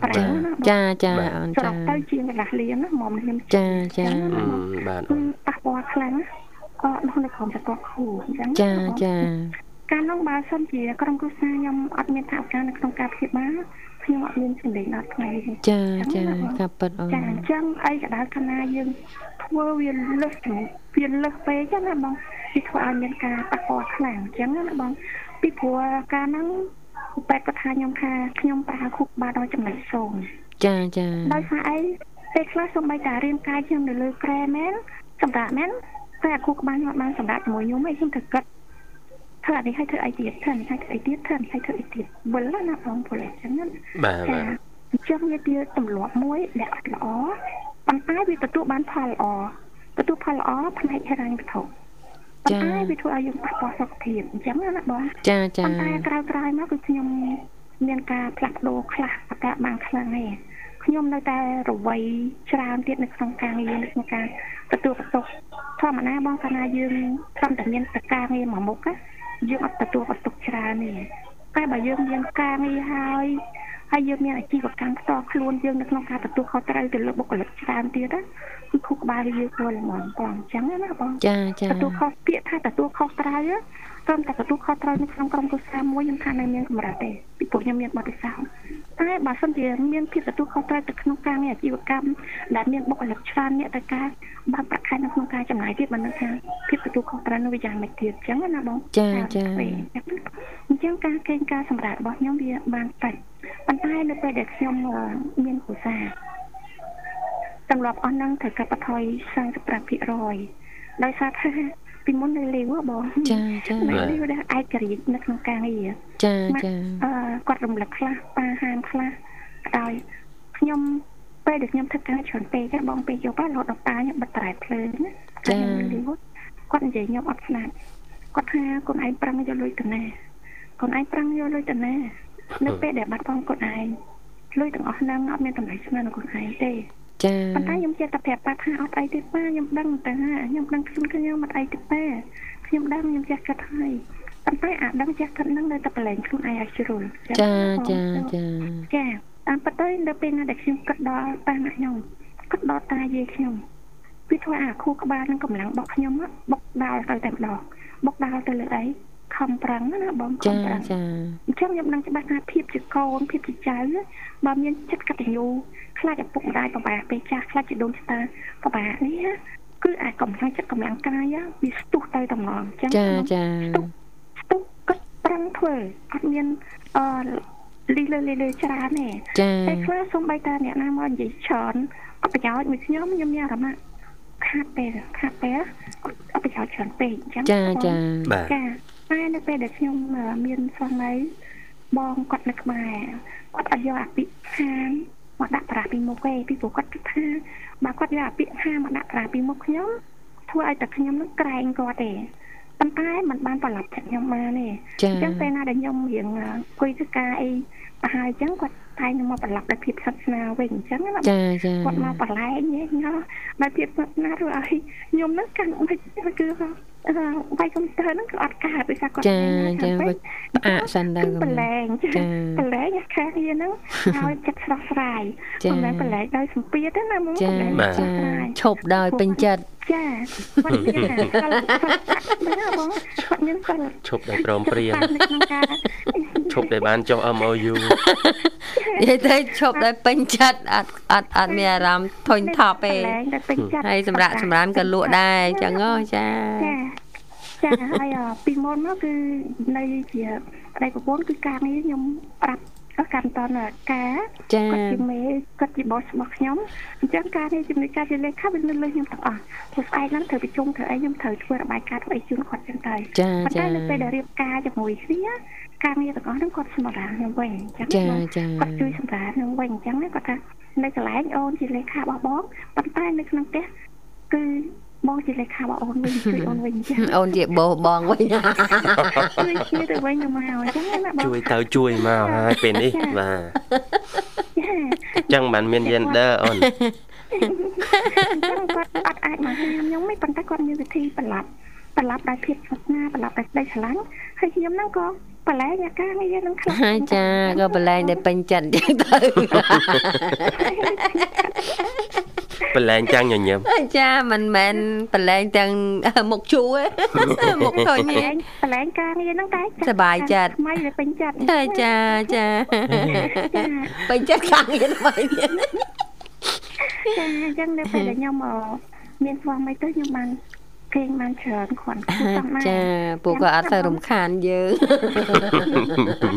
ប្រែណាចាចាអូនចាស្រុកទៅជាងកន្លះលានណាមុំខ្ញុំចាចាបាទប៉ះពាល់ខ្លាំងក៏នៅក្នុងក្រុមស្តុកខួរអញ្ចឹងចាចាការនោះបើសិនជាក្រុមគ្រួសារខ្ញុំអត់មានថវិកានៅក្នុងការព្យាបាលខ្ញុំអត់មានសម្លេងដល់ថ្ងៃចាចាការពិតអូនចាអញ្ចឹងអីក៏ដោយកាលណាយើងធ្វើវាលឹះវាលឹះពេកណាបងវាធ្វើឲ្យមានការប៉ះពាល់ខ្លាំងអញ្ចឹងណាបង ពីព្រោះការហ្នឹងបែបគាត់ថាខ្ញុំថាខ្ញុំប្រើគូបាដល់ចំណុចសូមចាចាដោយសារអីពេលខ្លះសូម្បីតែរាងកាយខ្ញុំនៅលើក្រែមែនសម្រាប់មែនតែអាគូក្បាលខ្ញុំអត់បានសម្រាប់ជាមួយខ្ញុំឯងខ្ញុំត្រូវគិតធ្វើអានេះឲ្យធ្វើអីទៀតធ្វើអានេះឲ្យធ្វើអីទៀតធ្វើអានេះឲ្យធ្វើអីទៀតវិលណាបងព្រោះអញ្ចឹងណាបាទបាទអញ្ចឹងវាជាទម្លាប់មួយដែលអត់ល្អប៉ុន្តែវាទទួលបានផលល្អទទួលផលល្អផ្នែកហិរញ្ញវត្ថុ ប៉ុន្តែវាធ្វើឲ្យយើងប៉ះពាល់សុខភាពអញ្ចឹងណាបងចាចាប៉ុន្តែក្រោយក្រោយមកគឺខ្ញុំមានការផ្លាស់ប្ដូរខ្លះអត្តបានខ្លាំងឯងខ្ញុំនៅតែរវៃច្រើនទៀតនៅក្នុងការងារនៅក្នុងការទទួលបន្ទុកធម្មតាបងកាលណាយើងត្រឹមតែមានតការងារមួយមុខណាយើងអត់ទទួលបន្ទុកច្រើនទេតែបើយើងមានការងារហើយ ហើយយើងមានអាជីវកម្មផ្ទាល់ខ្លួនយើងនៅក្នុងការទទួលខុសត្រូវទៅលើបុគ្គលិកច្រើនទៀតណាគឺខុសក្បាលយើងគួរល្មមបងអញ្ចឹងណាបងចាចាទទួលខុសពាក្យថាទទួលខុសត្រូវត្រឹមតែទទួលខុសត្រូវនៅក្នុងក្រុមគ្រួសារមួយខ្ញុំថានៅមានកម្រិតទេពីព្រោះខ្ញុំមានបទពិសោធន៍តែបើសិនជាមានភាពទទួលខុសត្រូវទៅក្នុងការងារអាជីវកម្មដែលមានបុគ្គលិកច្រើនអ្នកទៅការបើប្រាក់ខែនៅក្នុងការចំណាយទៀតមិនដឹងថាភាពទទួលខុសត្រូវនោះវាយ៉ាងម៉េចទៀតអញ្ចឹងណាបងចាចាអញ្ចឹងការកេងការសម្រាប់របស់ខ្ញុំវាបានតិច ប៉ុន្តែនៅពេលដែលខ្ញុំមានគ្រួសារសម្រាប់អស់ហ្នឹងត្រូវកាត់បន្ថយ45%ដោយសារថាពីមុននៅលេវបងចាចាលេវដែលឯករាជ្យនៅក្នុងការងារចាចាអឺគាត់រំលឹកខ្លះប៉ាហាមខ្លះដោយខ្ញុំពេលដែលខ្ញុំធ្វើការច្រើនពេកបងពេកយកបានរហូតដល់តាខ្ញុំបិទត្រែភ្លើងណាចាគាត់និយាយខ្ញុំអត់ស្ដាប់គាត់ថាកូនឯងប្រឹងយកលុយទៅណាកូនឯងប្រឹងយកលុយទៅណា នៅពេលដែលបាត់បង់កូនឯងលុយទាំងអស់ហ្នឹងអត់មានតម្លៃស្មើនឹងកូនឯងទេចាប៉ុន្តែខ្ញុំចេះតែប្រាប់ប៉ាថាអត់អីទេប៉ាខ្ញុំដឹងតែខ្ញុំដឹងខ្លួនខ្ញុំអត់អីទេប៉ាខ្ញុំដឹងខ្ញុំចេះគិតហើយប៉ុន្តែអាដឹងចេះគិតហ្នឹងនៅតែប្រឡែងខ្លួនឯងឲ្យជ្រុលចាចាចាចាតាមពិតទៅនៅពេលណាដែលខ្ញុំគិតដល់ប៉ាណាខ្ញុំគិតដល់តាយាយខ្ញុំវាធ្វើអាខួរក្បាលនឹងកម្លាំងរបស់ខ្ញុំបុកដាល់ទៅតែម្ដងបុកដាល់ទៅលើអី ខំប្រឹងណាបងខំប្រឹងចាអញ្ចឹងខ្ញុំនឹងច្បាស់ថាភាពជាកូនភាពជាចៅបើមានចិត្តកតញ្ញូខ្លាចឪពុកម្ដាយបបាពេលចាស់ខ្លាចជាដូនស្តាបបានេះគឺអាចកម្លាំងចិត្តកម្លាំងកាយវាស្ទុះទៅតំណងអញ្ចឹងចាចាស្ទុះគិតប្រឹងធ្វើអត់មានអឺលីលើលីលើច្រើនទេចាតែខ្លះសំបីតាអ្នកណាមកនិយាយច្រើនអត់ប្រយោជន៍មួយខ្ញុំខ្ញុំមានអារម្មណ៍ខាតពេលខាតពេលអត់ប្រយោជន៍ច្រើនពេកអញ្ចឹងចាចាបាទចា តែនៅពេលដែលខ្ញុំមានស្វាមីបងគាត់នៅខ្មែរគាត់អត់យកអាពាក្យខានមកដាក់ប្រាស់ពីមុខទេពីព្រោះគាត់គិតថាបើគាត់យកអាពាក្យខាមកដាក់ប្រាស់ពីមុខខ្ញុំធ្វើឲ្យតែខ្ញុំនឹងក្រែងគាត់ទេប៉ុន្តែมันបានប្រឡប់ចិត្តខ្ញុំបានទេអញ្ចឹងពេលណាដែលខ្ញុំរៀងអង្គុយធ្វើការអីប្រហែលអញ្ចឹងគាត់តែនឹងមកប្រឡប់ដោយភាពស្និទ្ធស្នាលវិញអញ្ចឹងណាចាចាគាត់មកបន្លែងញ៉ោដោយភាពស្និទ្ធស្នាលធ្វើឲ្យខ្ញុំនឹងកាន់មិនគឺ វាយកុំព្យូទ័រហ្នឹងគឺអត់កើតដោយសារគាត់ចាចាផ្អាកសិនទៅប្រឡែងចាប្រឡែងខាងវាហ្នឹងឲ្យចិត្តស្រស់ស្រាយមិនមែនប្រឡែងដោយសម្ពាធទេណាមកចាចាឈប់ដោយពេញចិត្តចាគាត់មានគាត់បងគាត់មានគាត់ឈប់ដោយព្រមព្រៀងឈប់ដែលបានចុះ MOU និយាយទៅឈប់ដោយពេញចិត្តអត់អត់អត់មានអារម្មណ៍ធុញថប់ទេហើយសម្រាប់សម្រានក៏លក់ដែរអញ្ចឹងហ៎ចាចាហើយពីមុនមកគឺនៅជាប្តីប្រពន្ធគឺការងារខ្ញុំប្រាប់កម្មតនការចាគាត់ជាមេគាត់ជាបោសរបស់ខ្ញុំអញ្ចឹងការនេះជំនួយការជាលេខាវានៅលើខ្ញុំទាំងអស់ព្រោះស្អែកហ្នឹងត្រូវប្រជុំធ្វើអីខ្ញុំត្រូវធ្វើរបាយការណ៍ធ្វើអីជូនគាត់ចឹងទៅចាចាប៉ុន្តែនៅពេលដែលរៀបការជាមួយគ្នា ការងារទាំងអស់ហ្នឹងគាត់សម្រាប់ខ្ញុំវិញអញ្ចឹងចាចាគាត់ជួយសម្រាប់ខ្ញុំវិញអញ្ចឹងគាត់ថានៅកន្លែងអូនជាលេខារបស់បងប៉ុន្តែនៅក្នុងផ្ទះគឺបងជាលេខារបស់អូនវិញជួយអូនវិញចាអូនជាបោះបងវិញជួយគ្នាទៅវិញទៅមកអញ្ចឹងណាបងជួយទៅជួយមកហើយពេលនេះបាទអញ្ចឹងមិនមាន gender អូនគាត់អត់អាចមកហាមខ្ញុំទេប៉ុន្តែគាត់មានវិធីប្រឡប់ប្រឡាប់ដោយភាពស្និទ្ធស្នាលប្រឡាប់ដោយក្តីស្រឡាញ់ហើយខ្ញុំហ្នឹងក៏ បលែងអាការងារនឹងខ្លះចាក៏បលែងដែលពេញចិត្តអញ្ចឹងទៅបលែងទាំងញញឹមចាមិនមែនបលែងទាំងមុខជួទេមុខធុញទេបលែងការងារហ្នឹងតែសบายចិត្តថ្មីដែលពេញចិត្តចាចាពេញចិត្តការងារថ្មីទៀតចាអញ្ចឹងនៅពេលដែលខ្ញុំមានស្វាមីទៅខ្ញុំបាន គេងបានច្រើនគ្រាន់គួរសមដែរចាពួកក៏អត់ទៅរំខានយើង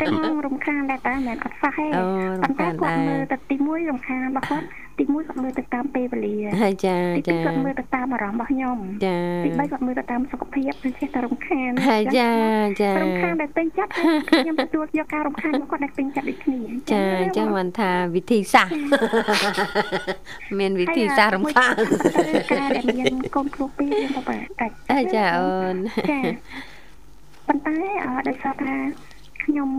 តែខ្ញុំរំខានដែរតែមិនអត់សោះទេប៉ុន្តែគាត់មើលទៅទី1រំខានរបស់គាត់ ទី1គាត់មើលទៅតាមពេលវេលាហើយចាចាគាត់មើលទៅតាមអារម្មណ៍របស់ខ្ញុំចាទី3គាត់មើលទៅតាមសុខភាពគឺចេះតែរំខានហើយចាចារំខានដែលពេញចិត្តខ្ញុំទទួលយកការរំខានគាត់ដែលពេញចិត្តដូចគ្នាចាអញ្ចឹងមិនថាវិធីសាស្ត្រមានវិធីសាស្ត្ររំខានការដែលមានកូនគ្រូពីរយើងក៏ដាច់ហើយចាអូនចាប៉ុន្តែដោយសារថា ខ្ញុំ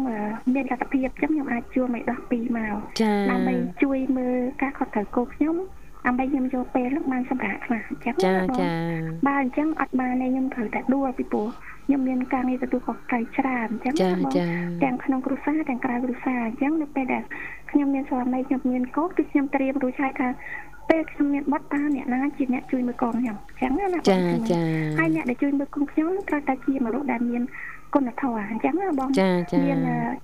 មានលទ្ធភាពចឹងខ្ញុំអាចជួលមេដោះពីរមកដើម្បីជួយមើលការខុសត្រូវគោខ្ញុំដើម្បីខ្ញុំយកពេលនោះបានសម្រាប់ខ្លះអញ្ចឹងចាចាបើអញ្ចឹងអត់បានទេខ្ញុំត្រូវតែដួលពីព្រោះខ្ញុំមានការងារទទួលខុសត្រូវច្រើនអញ្ចឹងទាំងក្នុងគ្រួសារទាំងក្រៅគ្រួសារអញ្ចឹងនៅពេលដែលខ្ញុំមានស្វាមីខ្ញុំមានកូនគឺខ្ញុំត្រៀមរួចហើយថាពេលខ្ញុំមានបត់តាអ្នកណាជាអ្នកជួយមើលកូនខ្ញុំអញ្ចឹងណាចាចាហើយអ្នកដែលជួយមើលកូនខ្ញុំត្រូវតែជាមនុស្សដែលមាន គុណធម៌អញ្ចឹងណាបងមាន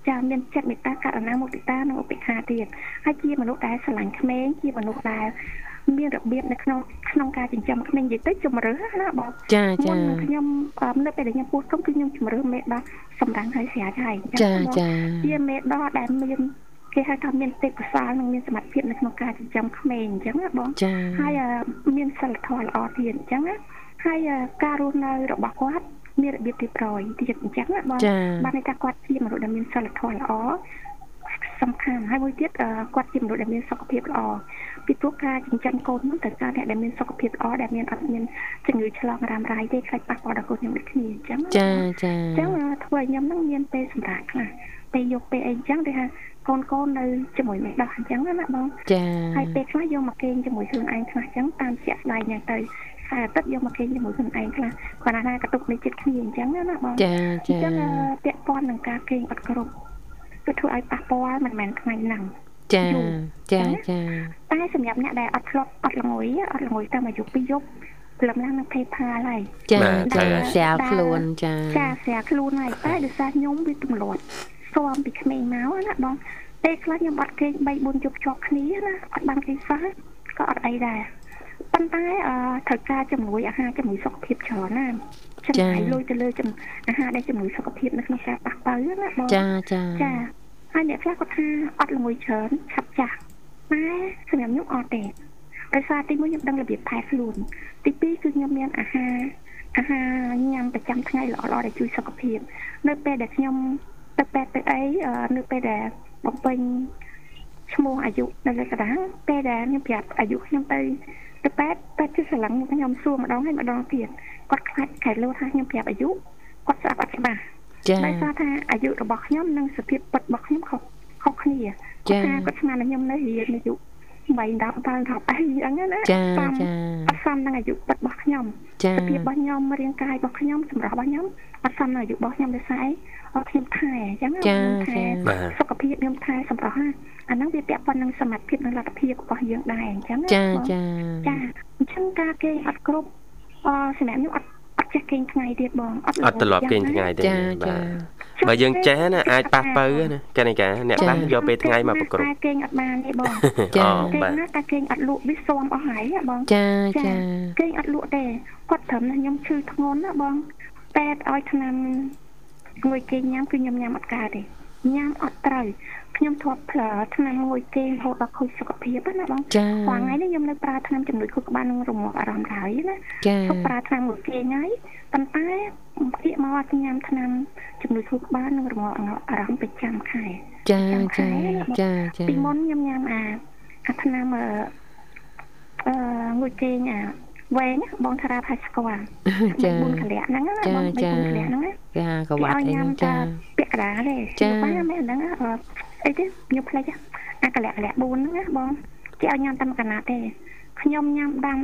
ចាមានចិត្តមេត្តាករុណាមុទិតានិងឧបេក្ខាទៀតហើយជាមនុស្សដែលស្រឡាញ់ក្មេងជាមនុស្សដែលមានរបៀបនៅក្នុងក្នុងការចិញ្ចឹមក្មេងនិយាយទៅជំរឿណាបងចាចាខ្ញុំនៅពេលដែលខ្ញុំពោះទុំគឺខ្ញុំជំរឿមេដោះសម្រាប់ឲ្យស្រាច់ហើយចាចាជាមេដោះដែលមានគេហៅថាមានទេពកោសលនិងមានសមត្ថភាពនៅក្នុងការចិញ្ចឹមក្មេងអញ្ចឹងណាបងហើយមានសិលធម៌ល្អទៀតអញ្ចឹងណាហើយការរស់នៅរបស់គាត់ មានរបៀបរៀបរយទៀតអញ្ចឹងណាបងបានន័យថាគាត់ជាមនុស្សដែលមានសិលធម៌ល្អសំខាន់ហើយមួយទៀតគាត់ជាមនុស្សដែលមានសុខភាពល្អពីព្រោះការចិញ្ចឹមកូននោះត្រូវការអ្នកដែលមានសុខភាពល្អដែលមានអត់មានជំងឺឆ្លងរ៉ាំរ៉ៃទេខ្លាចប៉ះពាល់ដល់កូនខ្ញុំដូចគ្នាអញ្ចឹងចាចាអញ្ចឹងធ្វើឲ្យខ្ញុំនឹងមានពេលសម្រាប់ខ្លះពេលយកពេលអីអញ្ចឹងគេថាកូនកូននៅជាមួយមេដោះអញ្ចឹងណាបងចាហើយពេលខ្លះយកមកគេងជាមួយខ្លួនឯងខ្លះអញ្ចឹងតាមជាក់ស្ដែងយ៉ាងទៅហើយ អាទិត្យយកមកគេងជាមួយខ្លួនឯងខ្លះគាត់ថាកតុកនៃចិត្តគ្នាអញ្ចឹងណាបងចាចាអញ្ចឹងពាក់ព័ន្ធនឹងការគេងអត់គ្រប់គឺធ្វើឲ្យប៉ះពាល់មិនមែនថ្ងៃហ្នឹងចាចាចាតែសម្រាប់អ្នកដែលអត់ធ្លាប់អត់ល្ងុយអត់ល្ងុយតាមអាយុ2យប់ព្រលឹមឡើងនឹងភេផាលហើយចាចាស្រាលខ្លួនចាចាស្រាលខ្លួនហើយតែដោយសារខ្ញុំវាទម្លាប់ស៊ាំពីក្មេងមកណាបងពេលខ្លះខ្ញុំអត់គេង3 4យប់ជាប់គ្នាណាអត់បានគេសោះក៏អត់អីដែរ ប៉ុន្តែអឺត្រូវការជំនួយអាហារជំនួយសុខភាពច្រើនណាចំណាយលុយទៅលើអាហារដែលជំនួយសុខភាពនៅក្នុងការប៉ះប៉ូវណាបងចាចាចាហើយអ្នកខ្លះគាត់ថាអត់ល្ងុយច្រើនឆាប់ចាស់តែសម្រាប់ខ្ញុំអត់ទេដោយសារទីមួយខ្ញុំដឹងរបៀបថែខ្លួនទីពីរគឺខ្ញុំមានអាហារអាហារញ៉ាំប្រចាំថ្ងៃល្អៗដែលជួយសុខភាព នៅពេលដែលខ្ញុំទៅពេទ្យទៅអីនៅពេលដែលបំពេញឈ្មោះអាយុនៅលើកណ្ដាលពេលដែលខ្ញុំប្រាប់អាយុខ្ញុំទៅ ទៅពេទ្យពេទ្យគឺស្រឡាញ់ខ្ញុំសួរម្ដងហើយម្ដងទៀតគាត់ខ្លាចខែលោថាខ្ញុំប្រាប់អាយុគាត់ស្ដាប់អត់ច្បាស់ចា៎ដោយសារថាអាយុរបស់ខ្ញុំនិងសភាពពិតរបស់ខ្ញុំខុសខុសគ្នាចា៎គាត់ស្មានថាខ្ញុំនៅរៀនអាយុ3 10ដល់10អីអញ្ចឹងណាចាចាអត់សមនឹងអាយុពិតរបស់ខ្ញុំចាសភាពរបស់ខ្ញុំរាងកាយរបស់ខ្ញុំសម្រស់របស់ខ្ញុំអត់សមនឹងអាយុរបស់ខ្ញុំដោយសារ អីខ្ញុំថែអញ្ចឹងខ្ញុំថែសុខភាពខ្ញុំថែសម្រស់ណាអាហ្នឹងវាពាក់ព័ន្ធនឹងសមត្ថភាពនិងលទ្ធភាពរបស់យើងដែរអញ្ចឹងចាចាចាអញ្ចឹងការគេអត់គ្រប់អសម្រាប់ខ្ញុំអត់អត់ចេះគេងថ្ងៃទៀតបងអត់អត់ត្រឡប់គេងថ្ងៃទេបាទបើយើងចេះណាអាចប៉ះបើណាកណិកាអ្នកប៉ះយកពេលថ្ងៃមកប្រគ្រប់តែគេងអត់បានទេបងចាគេណាតែគេងអត់លក់វាស៊ាំអស់ហើយបងចាចាគេងអត់លក់ទេគាត់ត្រឹមថាខ្ញុំឈឺធ្ងន់ណាបងពេទ្យឲ្យថ្នាំ ងួយគេញ៉ាំគឺខ្ញុំញ៉ាំអត់កើតទេញ៉ាំអត់ត្រូវខ្ញុំធ្លាប់ប្រើថ្នាំមួយគេរហូតដល់ខូចសុខភាពណាបងចា៎ថ្ងៃនេះខ្ញុំនៅប្រើថ្នាំជំនួយខួរក្បាលនិងរងាប់អារម្មណ៍ហើយណាចា៎ខ្ញុំប្រើថ្នាំមួយគេហើយប៉ុន្តែភាកមកញ៉ាំថ្នាំជំនួយខួរក្បាលនិងរងាប់អារម្មណ៍ប្រចាំខែចាចាចាចាពីមុនខ្ញុំញ៉ាំអាអាថ្នាំអឺអឺមួយគេអា វែងបងថាថាស្គាល់ចា4កលៈហ្នឹងណាបង4កលៈហ្នឹងចាកវ៉ាត់អីហ្នឹងចាពាក់កដាទេចាបានមែនហ្នឹងអីទេខ្ញុំផ្លេចអាកលៈកលៈ4ហ្នឹងណាបងគេឲ្យញ៉ាំតាមកណាទេខ្ញុំញ៉ាំដាំ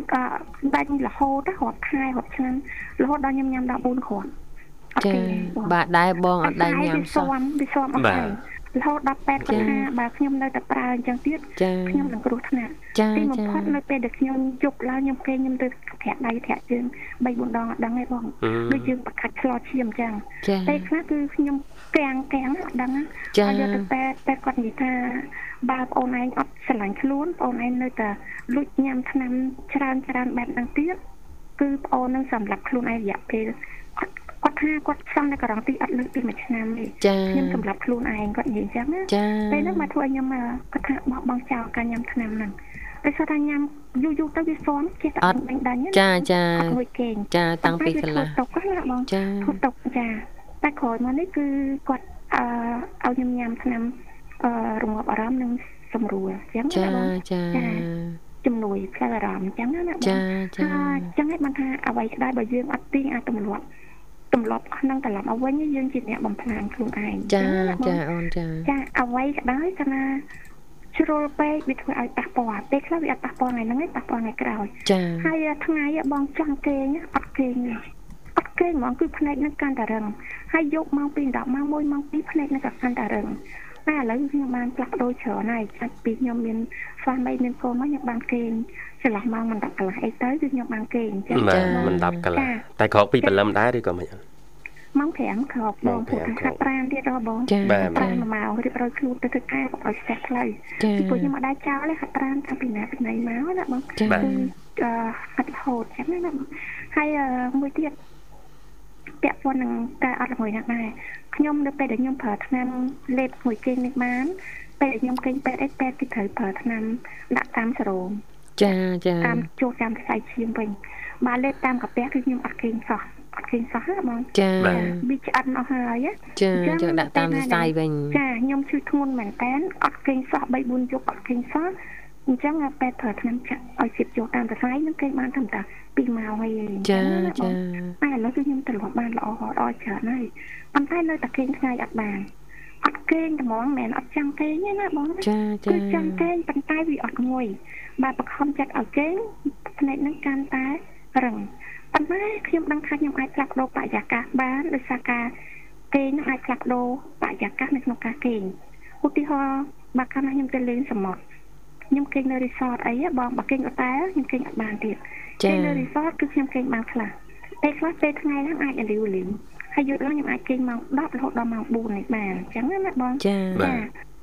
ដាច់រហូតរាប់ខែរាប់ឆ្នាំរហូតដល់ខ្ញុំញ៉ាំដល់4គ្រាប់ចាបាទដែរបងអត់ដែរញ៉ាំសោះវាស៊ាំអត់ហើយ រហូតដល់ពេទ្យគាត់ថាបើខ្ញុំនៅតែប្រើអញ្ចឹងទៀតខ្ញុំនឹងគ្រោះថ្នាក់ទីបំផុតនៅពេលដែលខ្ញុំជប់ឡើងខ្ញុំគេខ្ញុំទៅធាក់ដៃធាក់ជើង3 4ដងអត់ដឹងទេបងដូចយើងបកាច់ឆ្លោឈាមអញ្ចឹងពេលខ្លះគឺខ្ញុំកាំងកាំងអត់ដឹងហើយយកទៅពេទ្យពេទ្យគាត់និយាយថាបើបងអូនឯងអត់ស្រឡាញ់ខ្លួនបងអូនឯងនៅតែលួចញ៉ាំថ្នាំច្រើនច្រើនបែបហ្នឹងទៀតគឺបងអូននឹងសម្រាប់ខ្លួនឯងរយៈពេល គាត់ថាគាត់សំនៅករងទីអត់លើកពីមួយឆ្នាំទេខ្ញុំសម្រាប់ខ្លួនឯងគាត់និយាយអញ្ចឹងណាពេលហ្នឹងមកធ្វើឲ្យខ្ញុំគាត់ថាបោះបង់ចោលការញ៉ាំថ្នាំហ្នឹងដោយសារថាញ៉ាំយូរយូរទៅវាស៊ាំចេះតែអត់ដាច់ចាចាអត់មួយគេងចាតាំងពីកន្លះទុកណាបងចាទុកចាតែក្រោយមកនេះគឺគាត់អឺឲ្យខ្ញុំញ៉ាំថ្នាំអឺរងាប់អារម្មណ៍និងសម្រួលអញ្ចឹងចាចាជំនួយផ្លូវអារម្មណ៍អញ្ចឹងណាបងចាចាអញ្ចឹងឯងបានថាអ្វីក្តីបើយើងអត់ទីអាចទម្លាប់ ទម្លាប់ក្នុងត្រឡប់មកវិញយើងជាអ្នកបំផ្លាញខ្លួនឯងចាចាអូនចាចាអ្វីក៏ដោយកាលណាជ្រុលពេកវាធ្វើឲ្យប៉ះពាល់ពេលខ្លះវាអត់ប៉ះពាល់ថ្ងៃហ្នឹងទេប៉ះពាល់ថ្ងៃក្រោយចាហើយថ្ងៃបងចង់គេងអត់គេងអត់គេងហ្មងគឺភ្នែកនឹងកាន់តែរឹងហើយយកម៉ោង2 10ម៉ោង1ម៉ោង2ភ្នែកនឹងក៏កាន់តែរឹងតែឥឡូវខ្ញុំបានផ្លាស់ប្ដូរច្រើនហើយចាច់ពីខ្ញុំមានស្វាមីមានកូនមកខ្ញុំបានគេង ចន្លោះម៉ោងមិន10កន្លះអីទៅគឺខ្ញុំបានគេងអញ្ចឹងមិន10កន្លះតែក្រោកពីព្រលឹមដែរឬក៏មិនអត់ម៉ោង5ក្រោកបងពួកខាត់ប្រានទៀតហ៎បងប្រានមួយម៉ោងរៀបរយខ្លួនទៅធ្វើការកុំឲ្យស្ទះផ្លូវពីព្រោះខ្ញុំអត់ដែរចោលទេខាត់ប្រានតាំងពីណាពីណីមកណាបងគឺហាត់រហូតចឹងណាហើយមួយទៀតពាក់ព័ន្ធនឹងការអត់ល្ងយណាស់ដែរខ្ញុំនៅពេលដែលខ្ញុំប្រើថ្នាំលេបមួយគេងនេះបានពេលដែលខ្ញុំគេងពេទ្យអីពេទ្យគេត្រូវប្រើថ្នាំដាក់តាមសរោម ចាចាតាមចូលតាមខ្សែឈាមវិញបើលេបតាមកាពះគឺខ្ញុំអត់គេងសោះអត់ឃើញសោះហ៎បងចាវាឆ្អិនអស់ហើយចាចឹងដាក់តាមសរសៃវិញចាខ្ញុំឈឺធ្ងន់មែនតើអត់ឃើញសោះ3 4យប់អត់ឃើញសោះអញ្ចឹងពេទ្យប្រើថ្នាំចាក់ឲ្យជិបចូលតាមសរសៃនឹងគេបានត្រឹមតែ2ម៉ោងហើយចាចាតែឥឡូវគឺខ្ញុំត្រឡប់បានល្អល្អច្រើនហើយប៉ុន្តែនៅតែគេងថ្ងៃអត់បាន អត់គេងត្មងមិនអត់ចាំគេងទេណាបងចាចាគឺចាំគេងប៉ុន្តែវាអត់ងុយបើបខំចិត្តឲ្យគេងភ្នែកនឹងកាន់តែរឹងប៉ុន្តែខ្ញុំដឹងថាខ្ញុំអាចផ្លាស់ប្ដូរបរិយាកាសបានដោយសារការគេងនឹងអាចផ្លាស់ប្ដូរបរិយាកាសនៅក្នុងការគេងឧទាហរណ៍បើកាលណាខ្ញុំទៅលេងសមុទ្រខ្ញុំគេងនៅ resort អីបងបើគេងអូតែលខ្ញុំគេងអត់បានទៀតគេងនៅ resort គឺខ្ញុំគេងបានខ្លះពេលខ្លះពេលថ្ងៃហ្នឹងអាចអាលីវលីវ ហើយយប់ឡើងខ្ញុំអាចគេងម៉ោង10រហូតដល់ម៉ោង4នេះបានអញ្ចឹងណាបងចាចា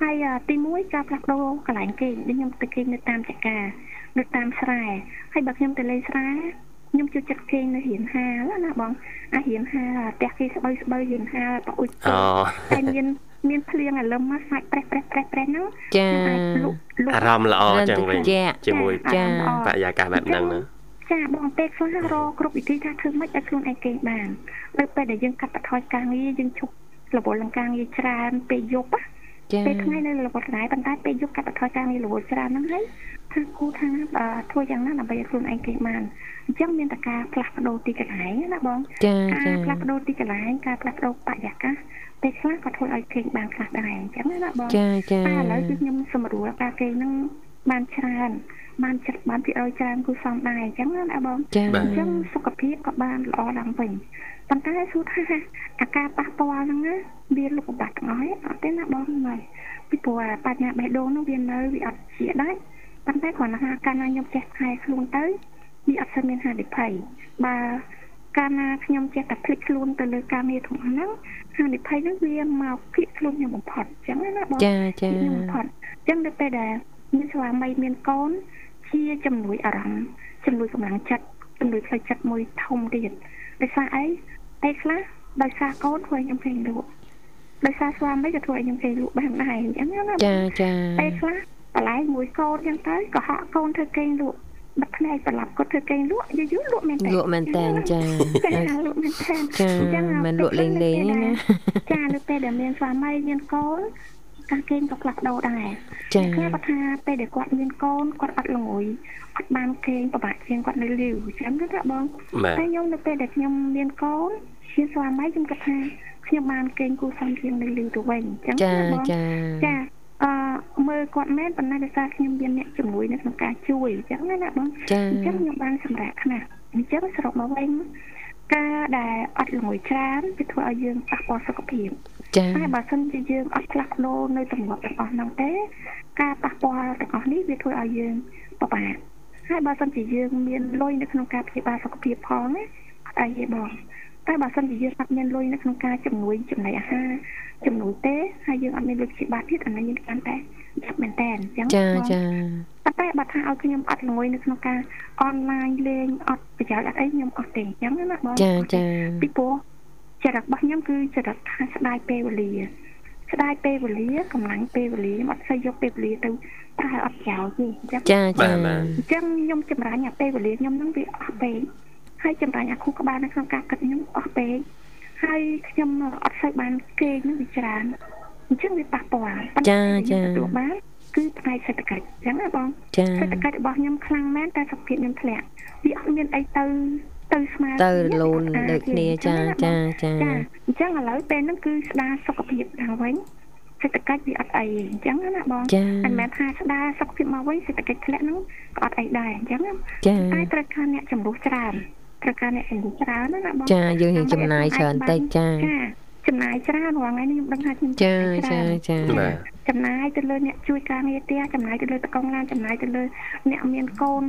ហើយទី1ការផ្លាស់ប្ដូរកន្លែងគេងដូចខ្ញុំទៅគេងនៅតាមចកានៅតាមស្រែហើយបើខ្ញុំទៅលេងស្រែខ្ញុំចូលចិត្តគេងនៅរៀនហាលណាបងអារៀនហាលផ្ទះគេស្បើស្បើរៀនហាលប្រអ៊ុចអូតែមានមានភ្លៀងអាលឹមមកសាច់ប្រេះប្រេះប្រេះប្រេះហ្នឹងចាអារម្មណ៍ល្អចឹងវិញជាមួយចាបរិយាកាសបែបហ្នឹងណា ចាបងពេលខ្លះរកគ្រប់វិធីថាធ្វើម៉េចឲ្យខ្លួនឯងគេងបាននៅពេលដែលយើងកាត់បន្ថយការងារយើងជប់រវល់នឹងការងារច្រើនពេលយប់ពេលថ្ងៃនៅរវល់ដែរប៉ុន្តែពេលយប់កាត់បន្ថយការងាររវល់ច្រើនហ្នឹងហើយថាគូថាធ្វើយ៉ាងណាដើម្បីឲ្យខ្លួនឯងគេងបានអញ្ចឹងមានតែការផ្លាស់ប្ដូរទីកន្លែងណាបងការផ្លាស់ប្ដូរទីកន្លែងការផ្លាស់ប្ដូរបរិយាកាសពេលខ្លះក៏ធ្វើឲ្យគេងបានខ្លះដែរអញ្ចឹងណាបងចាចាតែឥឡូវគឺខ្ញុំសម្រួលការគេងហ្នឹងបានច្រើន បានចិត្តបានពីរយច្រើនគូសំដែរអញ្ចឹងណាបងអញ្ចឹងសុខភាពក៏បានល្អឡើងវិញប៉ុន្តែសួរថាអាការប៉ះពាល់ហ្នឹងណាវាលុបបាត់ទាំងអស់អត់ទេណាបងហើយពីព្រោះបញ្ញាបេះដូងហ្នឹងវានៅវាអត់ជាដែរប៉ុន្តែគ្រាន់តែថាកាលណាខ្ញុំចេះខែខ្លួនទៅវាអត់ស្មានហានិភ័យបើកាលណាខ្ញុំចេះតែភ្លេចខ្លួនទៅលើការងារទាំងហ្នឹងហានិភ័យហ្នឹងវាមកភៀកខ្លួនខ្ញុំបំផុតអញ្ចឹងណាបងចាចាខ្ញុំបំផុតអញ្ចឹងនៅពេលដែលមានស្វាមីមានកូន ជាជំនួយអារម្មណ៍ជំនួយកម្លាំងចិត្តជំនួយផ្លូវចិត្តមួយធំទៀតដោយសារអីពេលខ្លះដោយសារកូនធ្វើឲ្យខ្ញុំពេញលក់ដោយសារស្វាមីក៏ធ្វើឲ្យខ្ញុំពេញលក់បានដែរអញ្ចឹងណាចាចាពេលខ្លះបន្លែមួយកូនចឹងទៅក៏ហក់កូនធ្វើគេងលក់បាត់ផ្នែកប្រឡាប់គាត់ធ្វើគេងលក់យូរយូរលក់មែនតើលក់មែនតើចាលក់មែនតើចាមិនលក់លេងលេងណាចានៅពេលដែលមានស្វាមីមានកូន ការគេងក៏ផ្លាស់ប្ដូរដែរចាគេគាត់ថាពេលដែលគាត់មានកូនគាត់អត់ល្ងយអត់បានគេងពិបាកជាងគាត់នៅលីវចឹងណាបងតែខ្ញុំនៅពេលដែលខ្ញុំមានកូនជាស្វាមីខ្ញុំគិតថាខ្ញុំបានគេងគូសំជាងនៅលីវទៅវិញចឹងណាបងចាចាអឺមើលគាត់មែនប៉ុន្តែដោយសារខ្ញុំមានអ្នកជំនួយនៅក្នុងការជួយអញ្ចឹងណាបងអញ្ចឹងខ្ញុំបានសម្រាប់ខ្លះអញ្ចឹងសរុបមកវិញ ការដែលអត់ល្ងួយច្រើនវាធ្វើឲ្យយើងប៉ះពាល់សុខភាពចា៎តែបើសិនជាយើងអត់ផ្លាស់ប្ដូរនៅទម្លាប់ទាំងអស់ហ្នឹងទេ ការប៉ះពាល់ទាំងអស់នេះវាធ្វើឲ្យយើងពិបាកហើយបើសិនជាយើងមានលុយនៅក្នុងការព្យាបាលសុខភាពផងណាអត់អីទេបងតែបើសិនជាយើងអត់មានលុយនៅក្នុងការជំនួយចំណីអាហារជំនួយទេហើយយើងអត់មានលុយព្យាបាលទៀតអានេះយើងកាន់តែចាប់មែនតើអញ្ចឹងចាចា ប៉ុន្តែបើថាឲ្យខ្ញុំអត់ល្ងួយនៅក្នុងការអនឡាញលេងអត់ប្រយោជន៍អត់អីខ្ញុំអត់ទេអញ្ចឹងណាបងចាចាពីព្រោះចរិតរបស់ខ្ញុំគឺចរិតថាស្ដាយពេលវេលាស្ដាយពេលវេលាកម្លាំងពេលវេលាខ្ញុំអត់ស្អីយកពេលវេលាទៅតែអត់ចោលទេអញ្ចឹងចាចាអញ្ចឹងខ្ញុំចម្រាញ់អាពេលវេលាខ្ញុំហ្នឹងវាអស់ពេកហើយចម្រាញ់អាខួរក្បាលនៅក្នុងការគិតខ្ញុំអស់ពេកហើយខ្ញុំអត់សូវបានគេងនឹងវាច្រើនអញ្ចឹងវាប៉ះពាល់ចាចាទទួលបាន គឺផ្នែកសេដ្ឋកិច្ចអញ្ចឹងណាបងសេដ្ឋកិច្ចរបស់ខ្ញុំខ្លាំងមែនតែសុខភាពខ្ញុំធ្លាក់វាអត់មានអីទៅទៅស្មើទៅលូនដូចគ្នាចាចាចាអញ្ចឹងឥឡូវពេលហ្នឹងគឺស្ដារសុខភាពឡើងវិញសេដ្ឋកិច្ចវាអត់អីអញ្ចឹងណាបងមិនមែនថាស្ដារសុខភាពមកវិញសេដ្ឋកិច្ចធ្លាក់ហ្នឹងក៏អត់អីដែរអញ្ចឹងតែត្រូវការអ្នកជំរុះច្រើនត្រូវការអ្នកជំរុះច្រើនណាបងចាយើងយើងចំណាយច្រើនតិចចាចំ ណាយច្រើនរាល់ថ្ងៃនេះខ្ញុំដឹងថាខ្ញុំចាចាចាចំណាយទៅលើអ្នកជួយការងារផ្ទះចំណាយទៅលើតកងឡានចំណាយទៅលើអ្នកមានកូន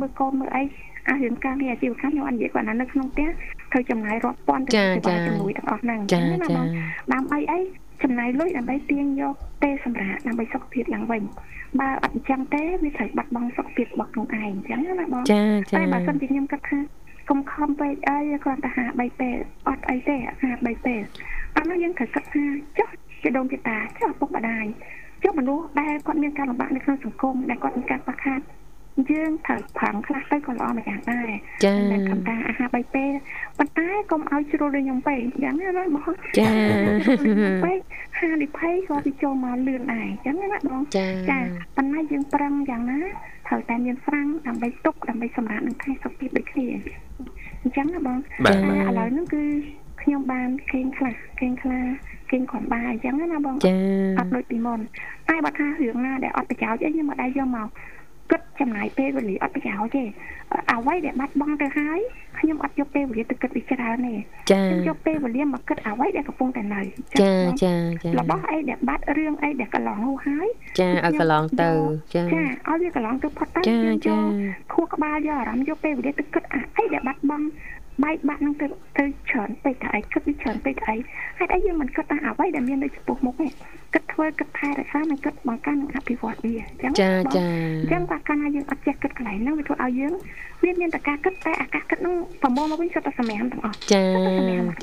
មើលកូនមើលអីអារឿងការងារអាជីវកម្មខ្ញុំអត់និយាយគាត់ណានៅក្នុងផ្ទះត្រូវចំណាយរាប់ពាន់ទៅជាជំនួយទាំងអស់ហ្នឹងចាចាដើម្បីអីចំណាយលុយដើម្បីទាញយកពេលសម្រាប់ដើម្បីសុខភាពឡើងវិញបើអត់អញ្ចឹងទេវាត្រូវបាត់បង់សុខភាពរបស់ខ្លួនឯងអញ្ចឹងណាបងចាចាតែបើសិនជាខ្ញុំគិតថាកុំខំពេកអីគ្រាន់តែហា3ពេលអត់អីទេហា3ពេល អានោះយើងត្រូវគិតថាចុះជាដូនជាតាចុះឪពុកម្ដាយចុះមនុស្សដែលគាត់មានការលំបាកនៅក្នុងសង្គមដែលគាត់មានការខ្វះខាតយើងត្រូវប្រឹងខ្លះទៅក៏ល្អម្យ៉ាងដែរចា៎តែកំតាអាហារ3ពេលប៉ុន្តែកុំឲ្យជ្រុលដូចខ្ញុំពេកយ៉ាងណាបងចា៎ពេកហានិភ័យក៏វាចូលមកលឿនដែរអញ្ចឹងណាបងចា៎ប៉ុន្តែយើងប្រឹងយ៉ាងណាត្រូវតែមានស្រាំងដើម្បីទុកដើម្បីសម្រាប់នឹងថែសុខភាពដូចគ្នាអញ្ចឹងណាបងតែឥឡូវហ្នឹងគឺ ខ្ញុំបានគេងខ្លះគេងខ្លះគេងគ្រាន់បាយអញ្ចឹងណាបងចាអត់ដូចពីមុនតែបើថារឿងណាដែលអត់ប្រយោជន៍អីខ្ញុំមិនដែរយកមកគិតចំណាយពេលវេលាអត់ប្រយោជន៍ទេអ្វីដែលបាត់បង់ទៅហើយខ្ញុំអត់យកពេលវេលាទៅគិតវិច្រើនទេចាខ្ញុំយកពេលវេលាមកគិតអ្វីដែលកំពុងតែនៅចាចាចារបស់អីដែលបាត់រឿងអីដែលកន្លងនោះហើយចាឲ្យកន្លងទៅចាចាឲ្យវាកន្លងទៅផុតទៅចាចាខួរក្បាលយកអារម្មណ៍យកពេលវេលាទៅគិតអីដែលបាត់បង់ បែកបាក់នឹងទៅទៅច្រើនពេកតែអីគិតវាច្រើនពេកតែអីហេតុអីយើងមិនគិតថាអ្វីដែលមាននៅចំពោះមុខទេគិតធ្វើគិតថែរក្សានិងគិតបង្កើននិងអភិវឌ្ឍវាអញ្ចឹងចាចាអញ្ចឹងបើកាលណាយើងអត់ចេះគិតកន្លែងហ្នឹងវាធ្វើឲ្យយើងវាមានតែការគិតតែអាការគិតហ្នឹងប្រមូលមកវិញសុទ្ធតែសម្រាប់ទាំងអស់ចា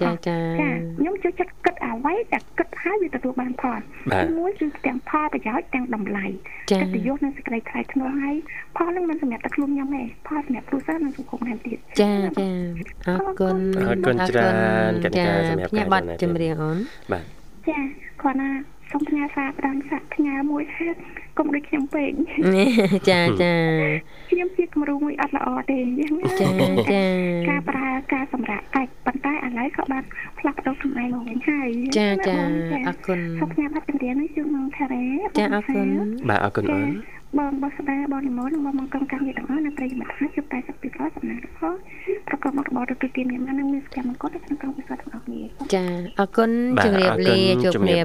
ចាចាចាខ្ញុំចូលចិត្តគិតអ្វីដែលគិត ហើយវាទទួលបានផលមួយគឺទាំងផលប្រយោជន៍ទាំងតម្លៃកិត្តិយសនិងសេចក្តីថ្លៃថ្នូរហើយផលហ្នឹងមិនសម្រាប់តែខ្លួនខ្ញុំទេផលសម្រាប់គ្រួសារនិងសង្គមថែមទៀតចាចាអរគុណអរគុណច្រើនកញ្ញាសម្រាប់ការចម្រៀងអូនបាទចាគាត់ណាសូមផ្ញើសារផ្ដាំសាក់ផ្ញើមួយហេតុ កុំដូចខ្ញុំពេកចាចាខ្ញុំជាគំរូមួយអត់ល្អទេចាចាការប្រើការសម្រាប់តែប៉ុន្តែឥឡូវក៏បានផ្លាស់ប្ដូរខ្លួនឯងមកវិញហើយចាចាអរគុណសូមផ្ញើប័ណ្ណចម្រៀងនេះជូននឹងថារ៉េចាអរគុណបាទអរគុណអូន បងបោះស្ដាបងនិមលនិងបងមកកំកម្មងារទាំងអស់នៅប្រិយមិត្តហើយជួបតែសព្ទល្អសំណាងផងប្រកបមករបរទទួលទានមាននឹងមានសកម្មគតក្នុងក្រុមវិស័យទាំងអស់គ្នាចាអរគុណជម្រាបលាជួបគ្នា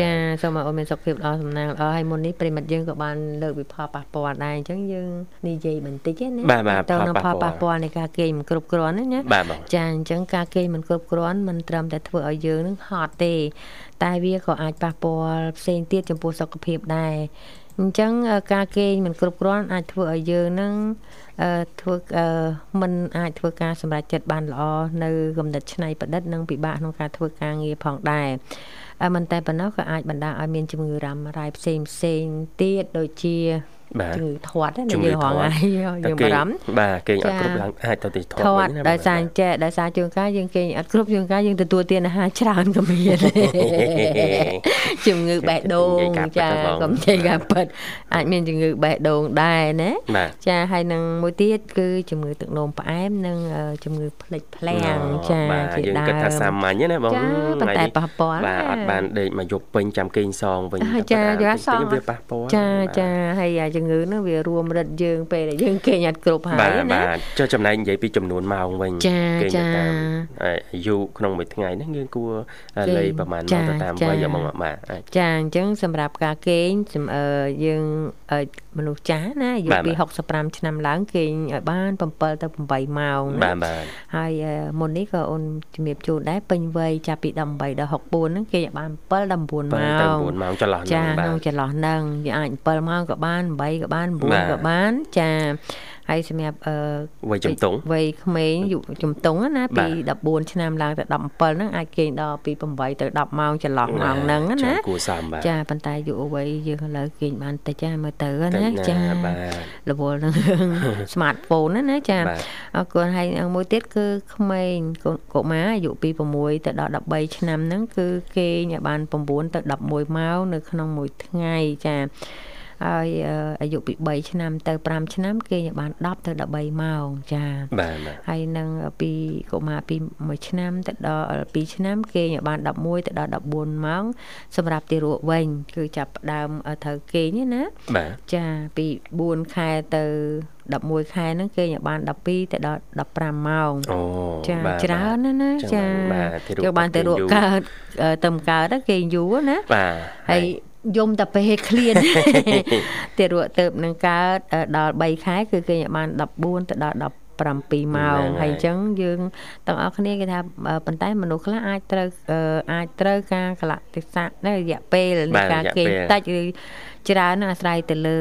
ចាសូមឲ្យអូនមានសុខភាពល្អសំណាងល្អហើយមុននេះប្រិមិត្តយើងក៏បានលើកវិផលប៉ះពាល់ដែរអញ្ចឹងយើងនិយាយបន្តិចណាតើនឹងផលប៉ះពាល់នៃការគេងមិនគ្រប់គ្រាន់ណាចាអញ្ចឹងការគេងមិនគ្រប់គ្រាន់មិនត្រឹមតែធ្វើឲ្យយើងនឹងហត់ទេ តែវាក៏អាចប៉ះពាល់ផ្សេងទៀតចំពោះសុខភាពដែរ អញ្ចឹងការគេងមិនគ្រប់គ្រាន់អាចធ្វើឲ្យយើងនឹងធ្វើមិនអាចធ្វើការសម្រេចចិត្តបានល្អនៅគំនិតច្នៃប្រឌិតនិងពិបាកក្នុងការធ្វើការងារផងដែរមិនតែប៉ុណ្ណោះក៏អាចបណ្ដាលឲ្យមានជំងឺរ៉ាំរ៉ៃផ្សេងផ្សេងទៀតដូចជា ជំងឺធាត់ណាយើងរងហើយយើងបារម្ភបាទគេអត់គ្រប់ឡើងអាចទៅទីធាត់វិញណាដោយសារចេះដោយសារជួនកាលយើងគេអត់គ្រប់ជួនកាលយើងទទួលទានអាហារច្រើនក៏មានជំងឺបេះដូងចាកុំចេះការពិតអាចមានជំងឺបេះដូងដែរណាចាហើយនឹងមួយទៀតគឺជំងឺទឹកនោមផ្អែមនិងជំងឺភ្លេចភ្លាំងចាជាដើមយើងគិតថាសាមញ្ញណាបងប៉ុន្តែប៉ះពាល់បាទអត់បានដេកមកយប់ពេញចាំគេងសងវិញចាយ៉ាសងវាប៉ះពាល់ចាចាហើយជំងឺនោះវារួមរិទ្ធយើងពេលដែលយើងគេងអត់គ្រប់ហើយណាបាទចុះចំណែកនិយាយពីចំនួនម៉ោងវិញគេងតាមអាយុក្នុងមួយថ្ងៃហ្នឹងយើងគួរលេប្រហែលម៉ោងទៅតាមវ័យហ្មងបាទចាអញ្ចឹងសម្រាប់ការគេងយើងមនុស្សចាស់ណាអាយុពី65ឆ្នាំឡើងគេងឲ្យបាន7ទៅ8ម៉ោងណាបាទបាទហើយមុននេះក៏អូនជំរាបជូនដែរពេញវ័យចាប់ពី18ដល់64ហ្នឹងគេឲ្យបាន7ដល់9ម៉ោង9ម៉ោងចន្លោះហ្នឹងចាក្នុងចន្លោះហ្នឹងយើងអាច7ម៉ោងក៏បាន8ក៏បាន9ក៏បានចាហើយសម្រាប់អឺវ័យជំទង់វ័យក្មេងយុជំទង់ណាពី14ឆ្នាំឡើងទៅ17ហ្នឹងអាចគេងដល់ពី8ទៅ10ម៉ោងចន្លោះម៉ោងហ្នឹងណាគួរសមបាទចាប៉ុន្តែយុវ័យយើងឥឡូវគេងបានតិចចាមើលទៅណាចារវល់នឹង smartphone ណាណាចាអរគុណហើយមួយទៀតគឺក្មេងកុមារអាយុពី6ទៅដល់13ឆ្នាំហ្នឹងគឺគេងឲ្យបាន9ទៅ11ម៉ោងនៅក្នុងមួយថ្ងៃចា ហើយអាយុពី3ឆ្នាំទៅ5ឆ្នាំគេបាន10ទៅ13ម៉ោងចាបាទហើយនឹងពីកុមារពី1ឆ្នាំទៅដល់2ឆ្នាំគេបាន11ទៅដល់14ម៉ោងសម្រាប់ទារកវិញ គឺចាប់ផ្ដើមត្រូវគេងណាបាទចាពី4ខែទៅ11ខែហ្នឹងគេបាន12ទៅដល់15ម៉ោងអូចាច្រើនណាស់ណាចាគេបានទៅរកកើតទៅកើតគេយូរណាបាទហើយ យំតែពេលឃ្លានទារកទៅនឹងកើតដល់3ខែគឺគេបាន14ទៅដល់7ម៉ោងហើយអញ្ចឹងយើងទាំងអស់គ្នាគេថាប៉ុន្តែមនុស្សខ្លះអាចត្រូវអាចត្រូវការកលៈទេសៈនៅរយៈពេលនៃការគេតិចឬច្រើនអាស្រ័យទៅលើ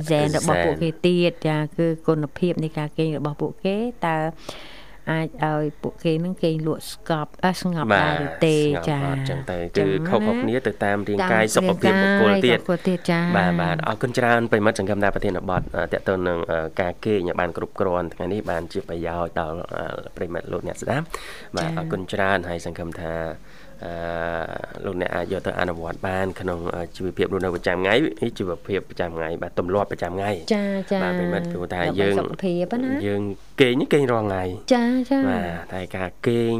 ហ្សែនរបស់ពួកគេទៀតចាគឺគុណភាពនៃការគេងរបស់ពួកគេតើ អាចឲ្យពួកគេនឹងគេងលក់ស្កប់ស្ងប់ដែរឬទេចាអញ្ចឹងទៅគឺខុសៗគ្នាទៅតាមរាងកាយសុខភាពបុគ្គលទៀតបាទបាទអរគុណច្រើនប្រិមិត្តសង្គមដែរប្រធានបទតកតទៅនឹងការគេងបានគ្រប់គ្រាន់ថ្ងៃនេះបានជាប្រយោជន៍ដល់ប្រិមិត្តលោកអ្នកស្ដាប់បាទអរគុណច្រើនហើយសង្គមថា អឺលោកអ្នកអាចយកទៅអនុវត្តបានក្នុងជីវភាពរស់នៅប្រចាំថ្ងៃជីវភាពប្រចាំថ្ងៃបាទទម្លាប់ប្រចាំថ្ងៃចាចាបាទប្រិមិត្តព្រោះថាយើងសុខភាពណាយើងគេងគេងរាល់ថ្ងៃចាចាបាទតែការគេង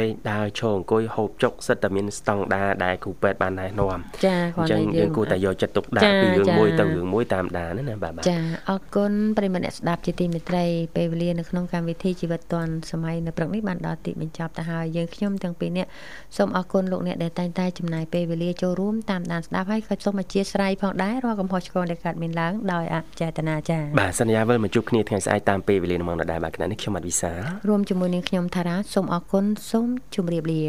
ដេកដើរឈរអង្គុយហូបចុកសិតតែមានស្តង់ដារដែលគ្រូពេទ្យបានណែនាំចាគាត់អញ្ចឹងយើងគួរតែយកចិត្តទុកដាក់ពីរឿងមួយទៅរឿងមួយតាមដានណាបាទចាអរគុណប្រិមត្តអ្នកស្ដាប់ជាទីមេត្រីពេលវេលានៅក្នុងកម្មវិធីជីវិតឌွန်សម័យនៅព្រឹកនេះបានដល់ទីបញ្ចប់ទៅហើយយើងខ្ញុំទាំងពីរនាក់សូមអរគុណលោកអ្នកដែលតែងតែចំណាយពេលវេលាចូលរួមតាមដានស្ដាប់ហើយក៏សូមអធិស្ឋានផងដែររាល់កំហុសឆ្គងដែលកើតមានឡើងដោយអចេតនាចាបាទសន្យាវិលមកជួបគ្នាថ្ងៃស្អែកតាមពេលវេលានៅម៉ោងដដែលបាទគណៈនេះខ្ញុំអត់វិសារួមជាមួយនឹងខ្ញុំថារ៉ាសូមអរគុណសូមជម្រាបលា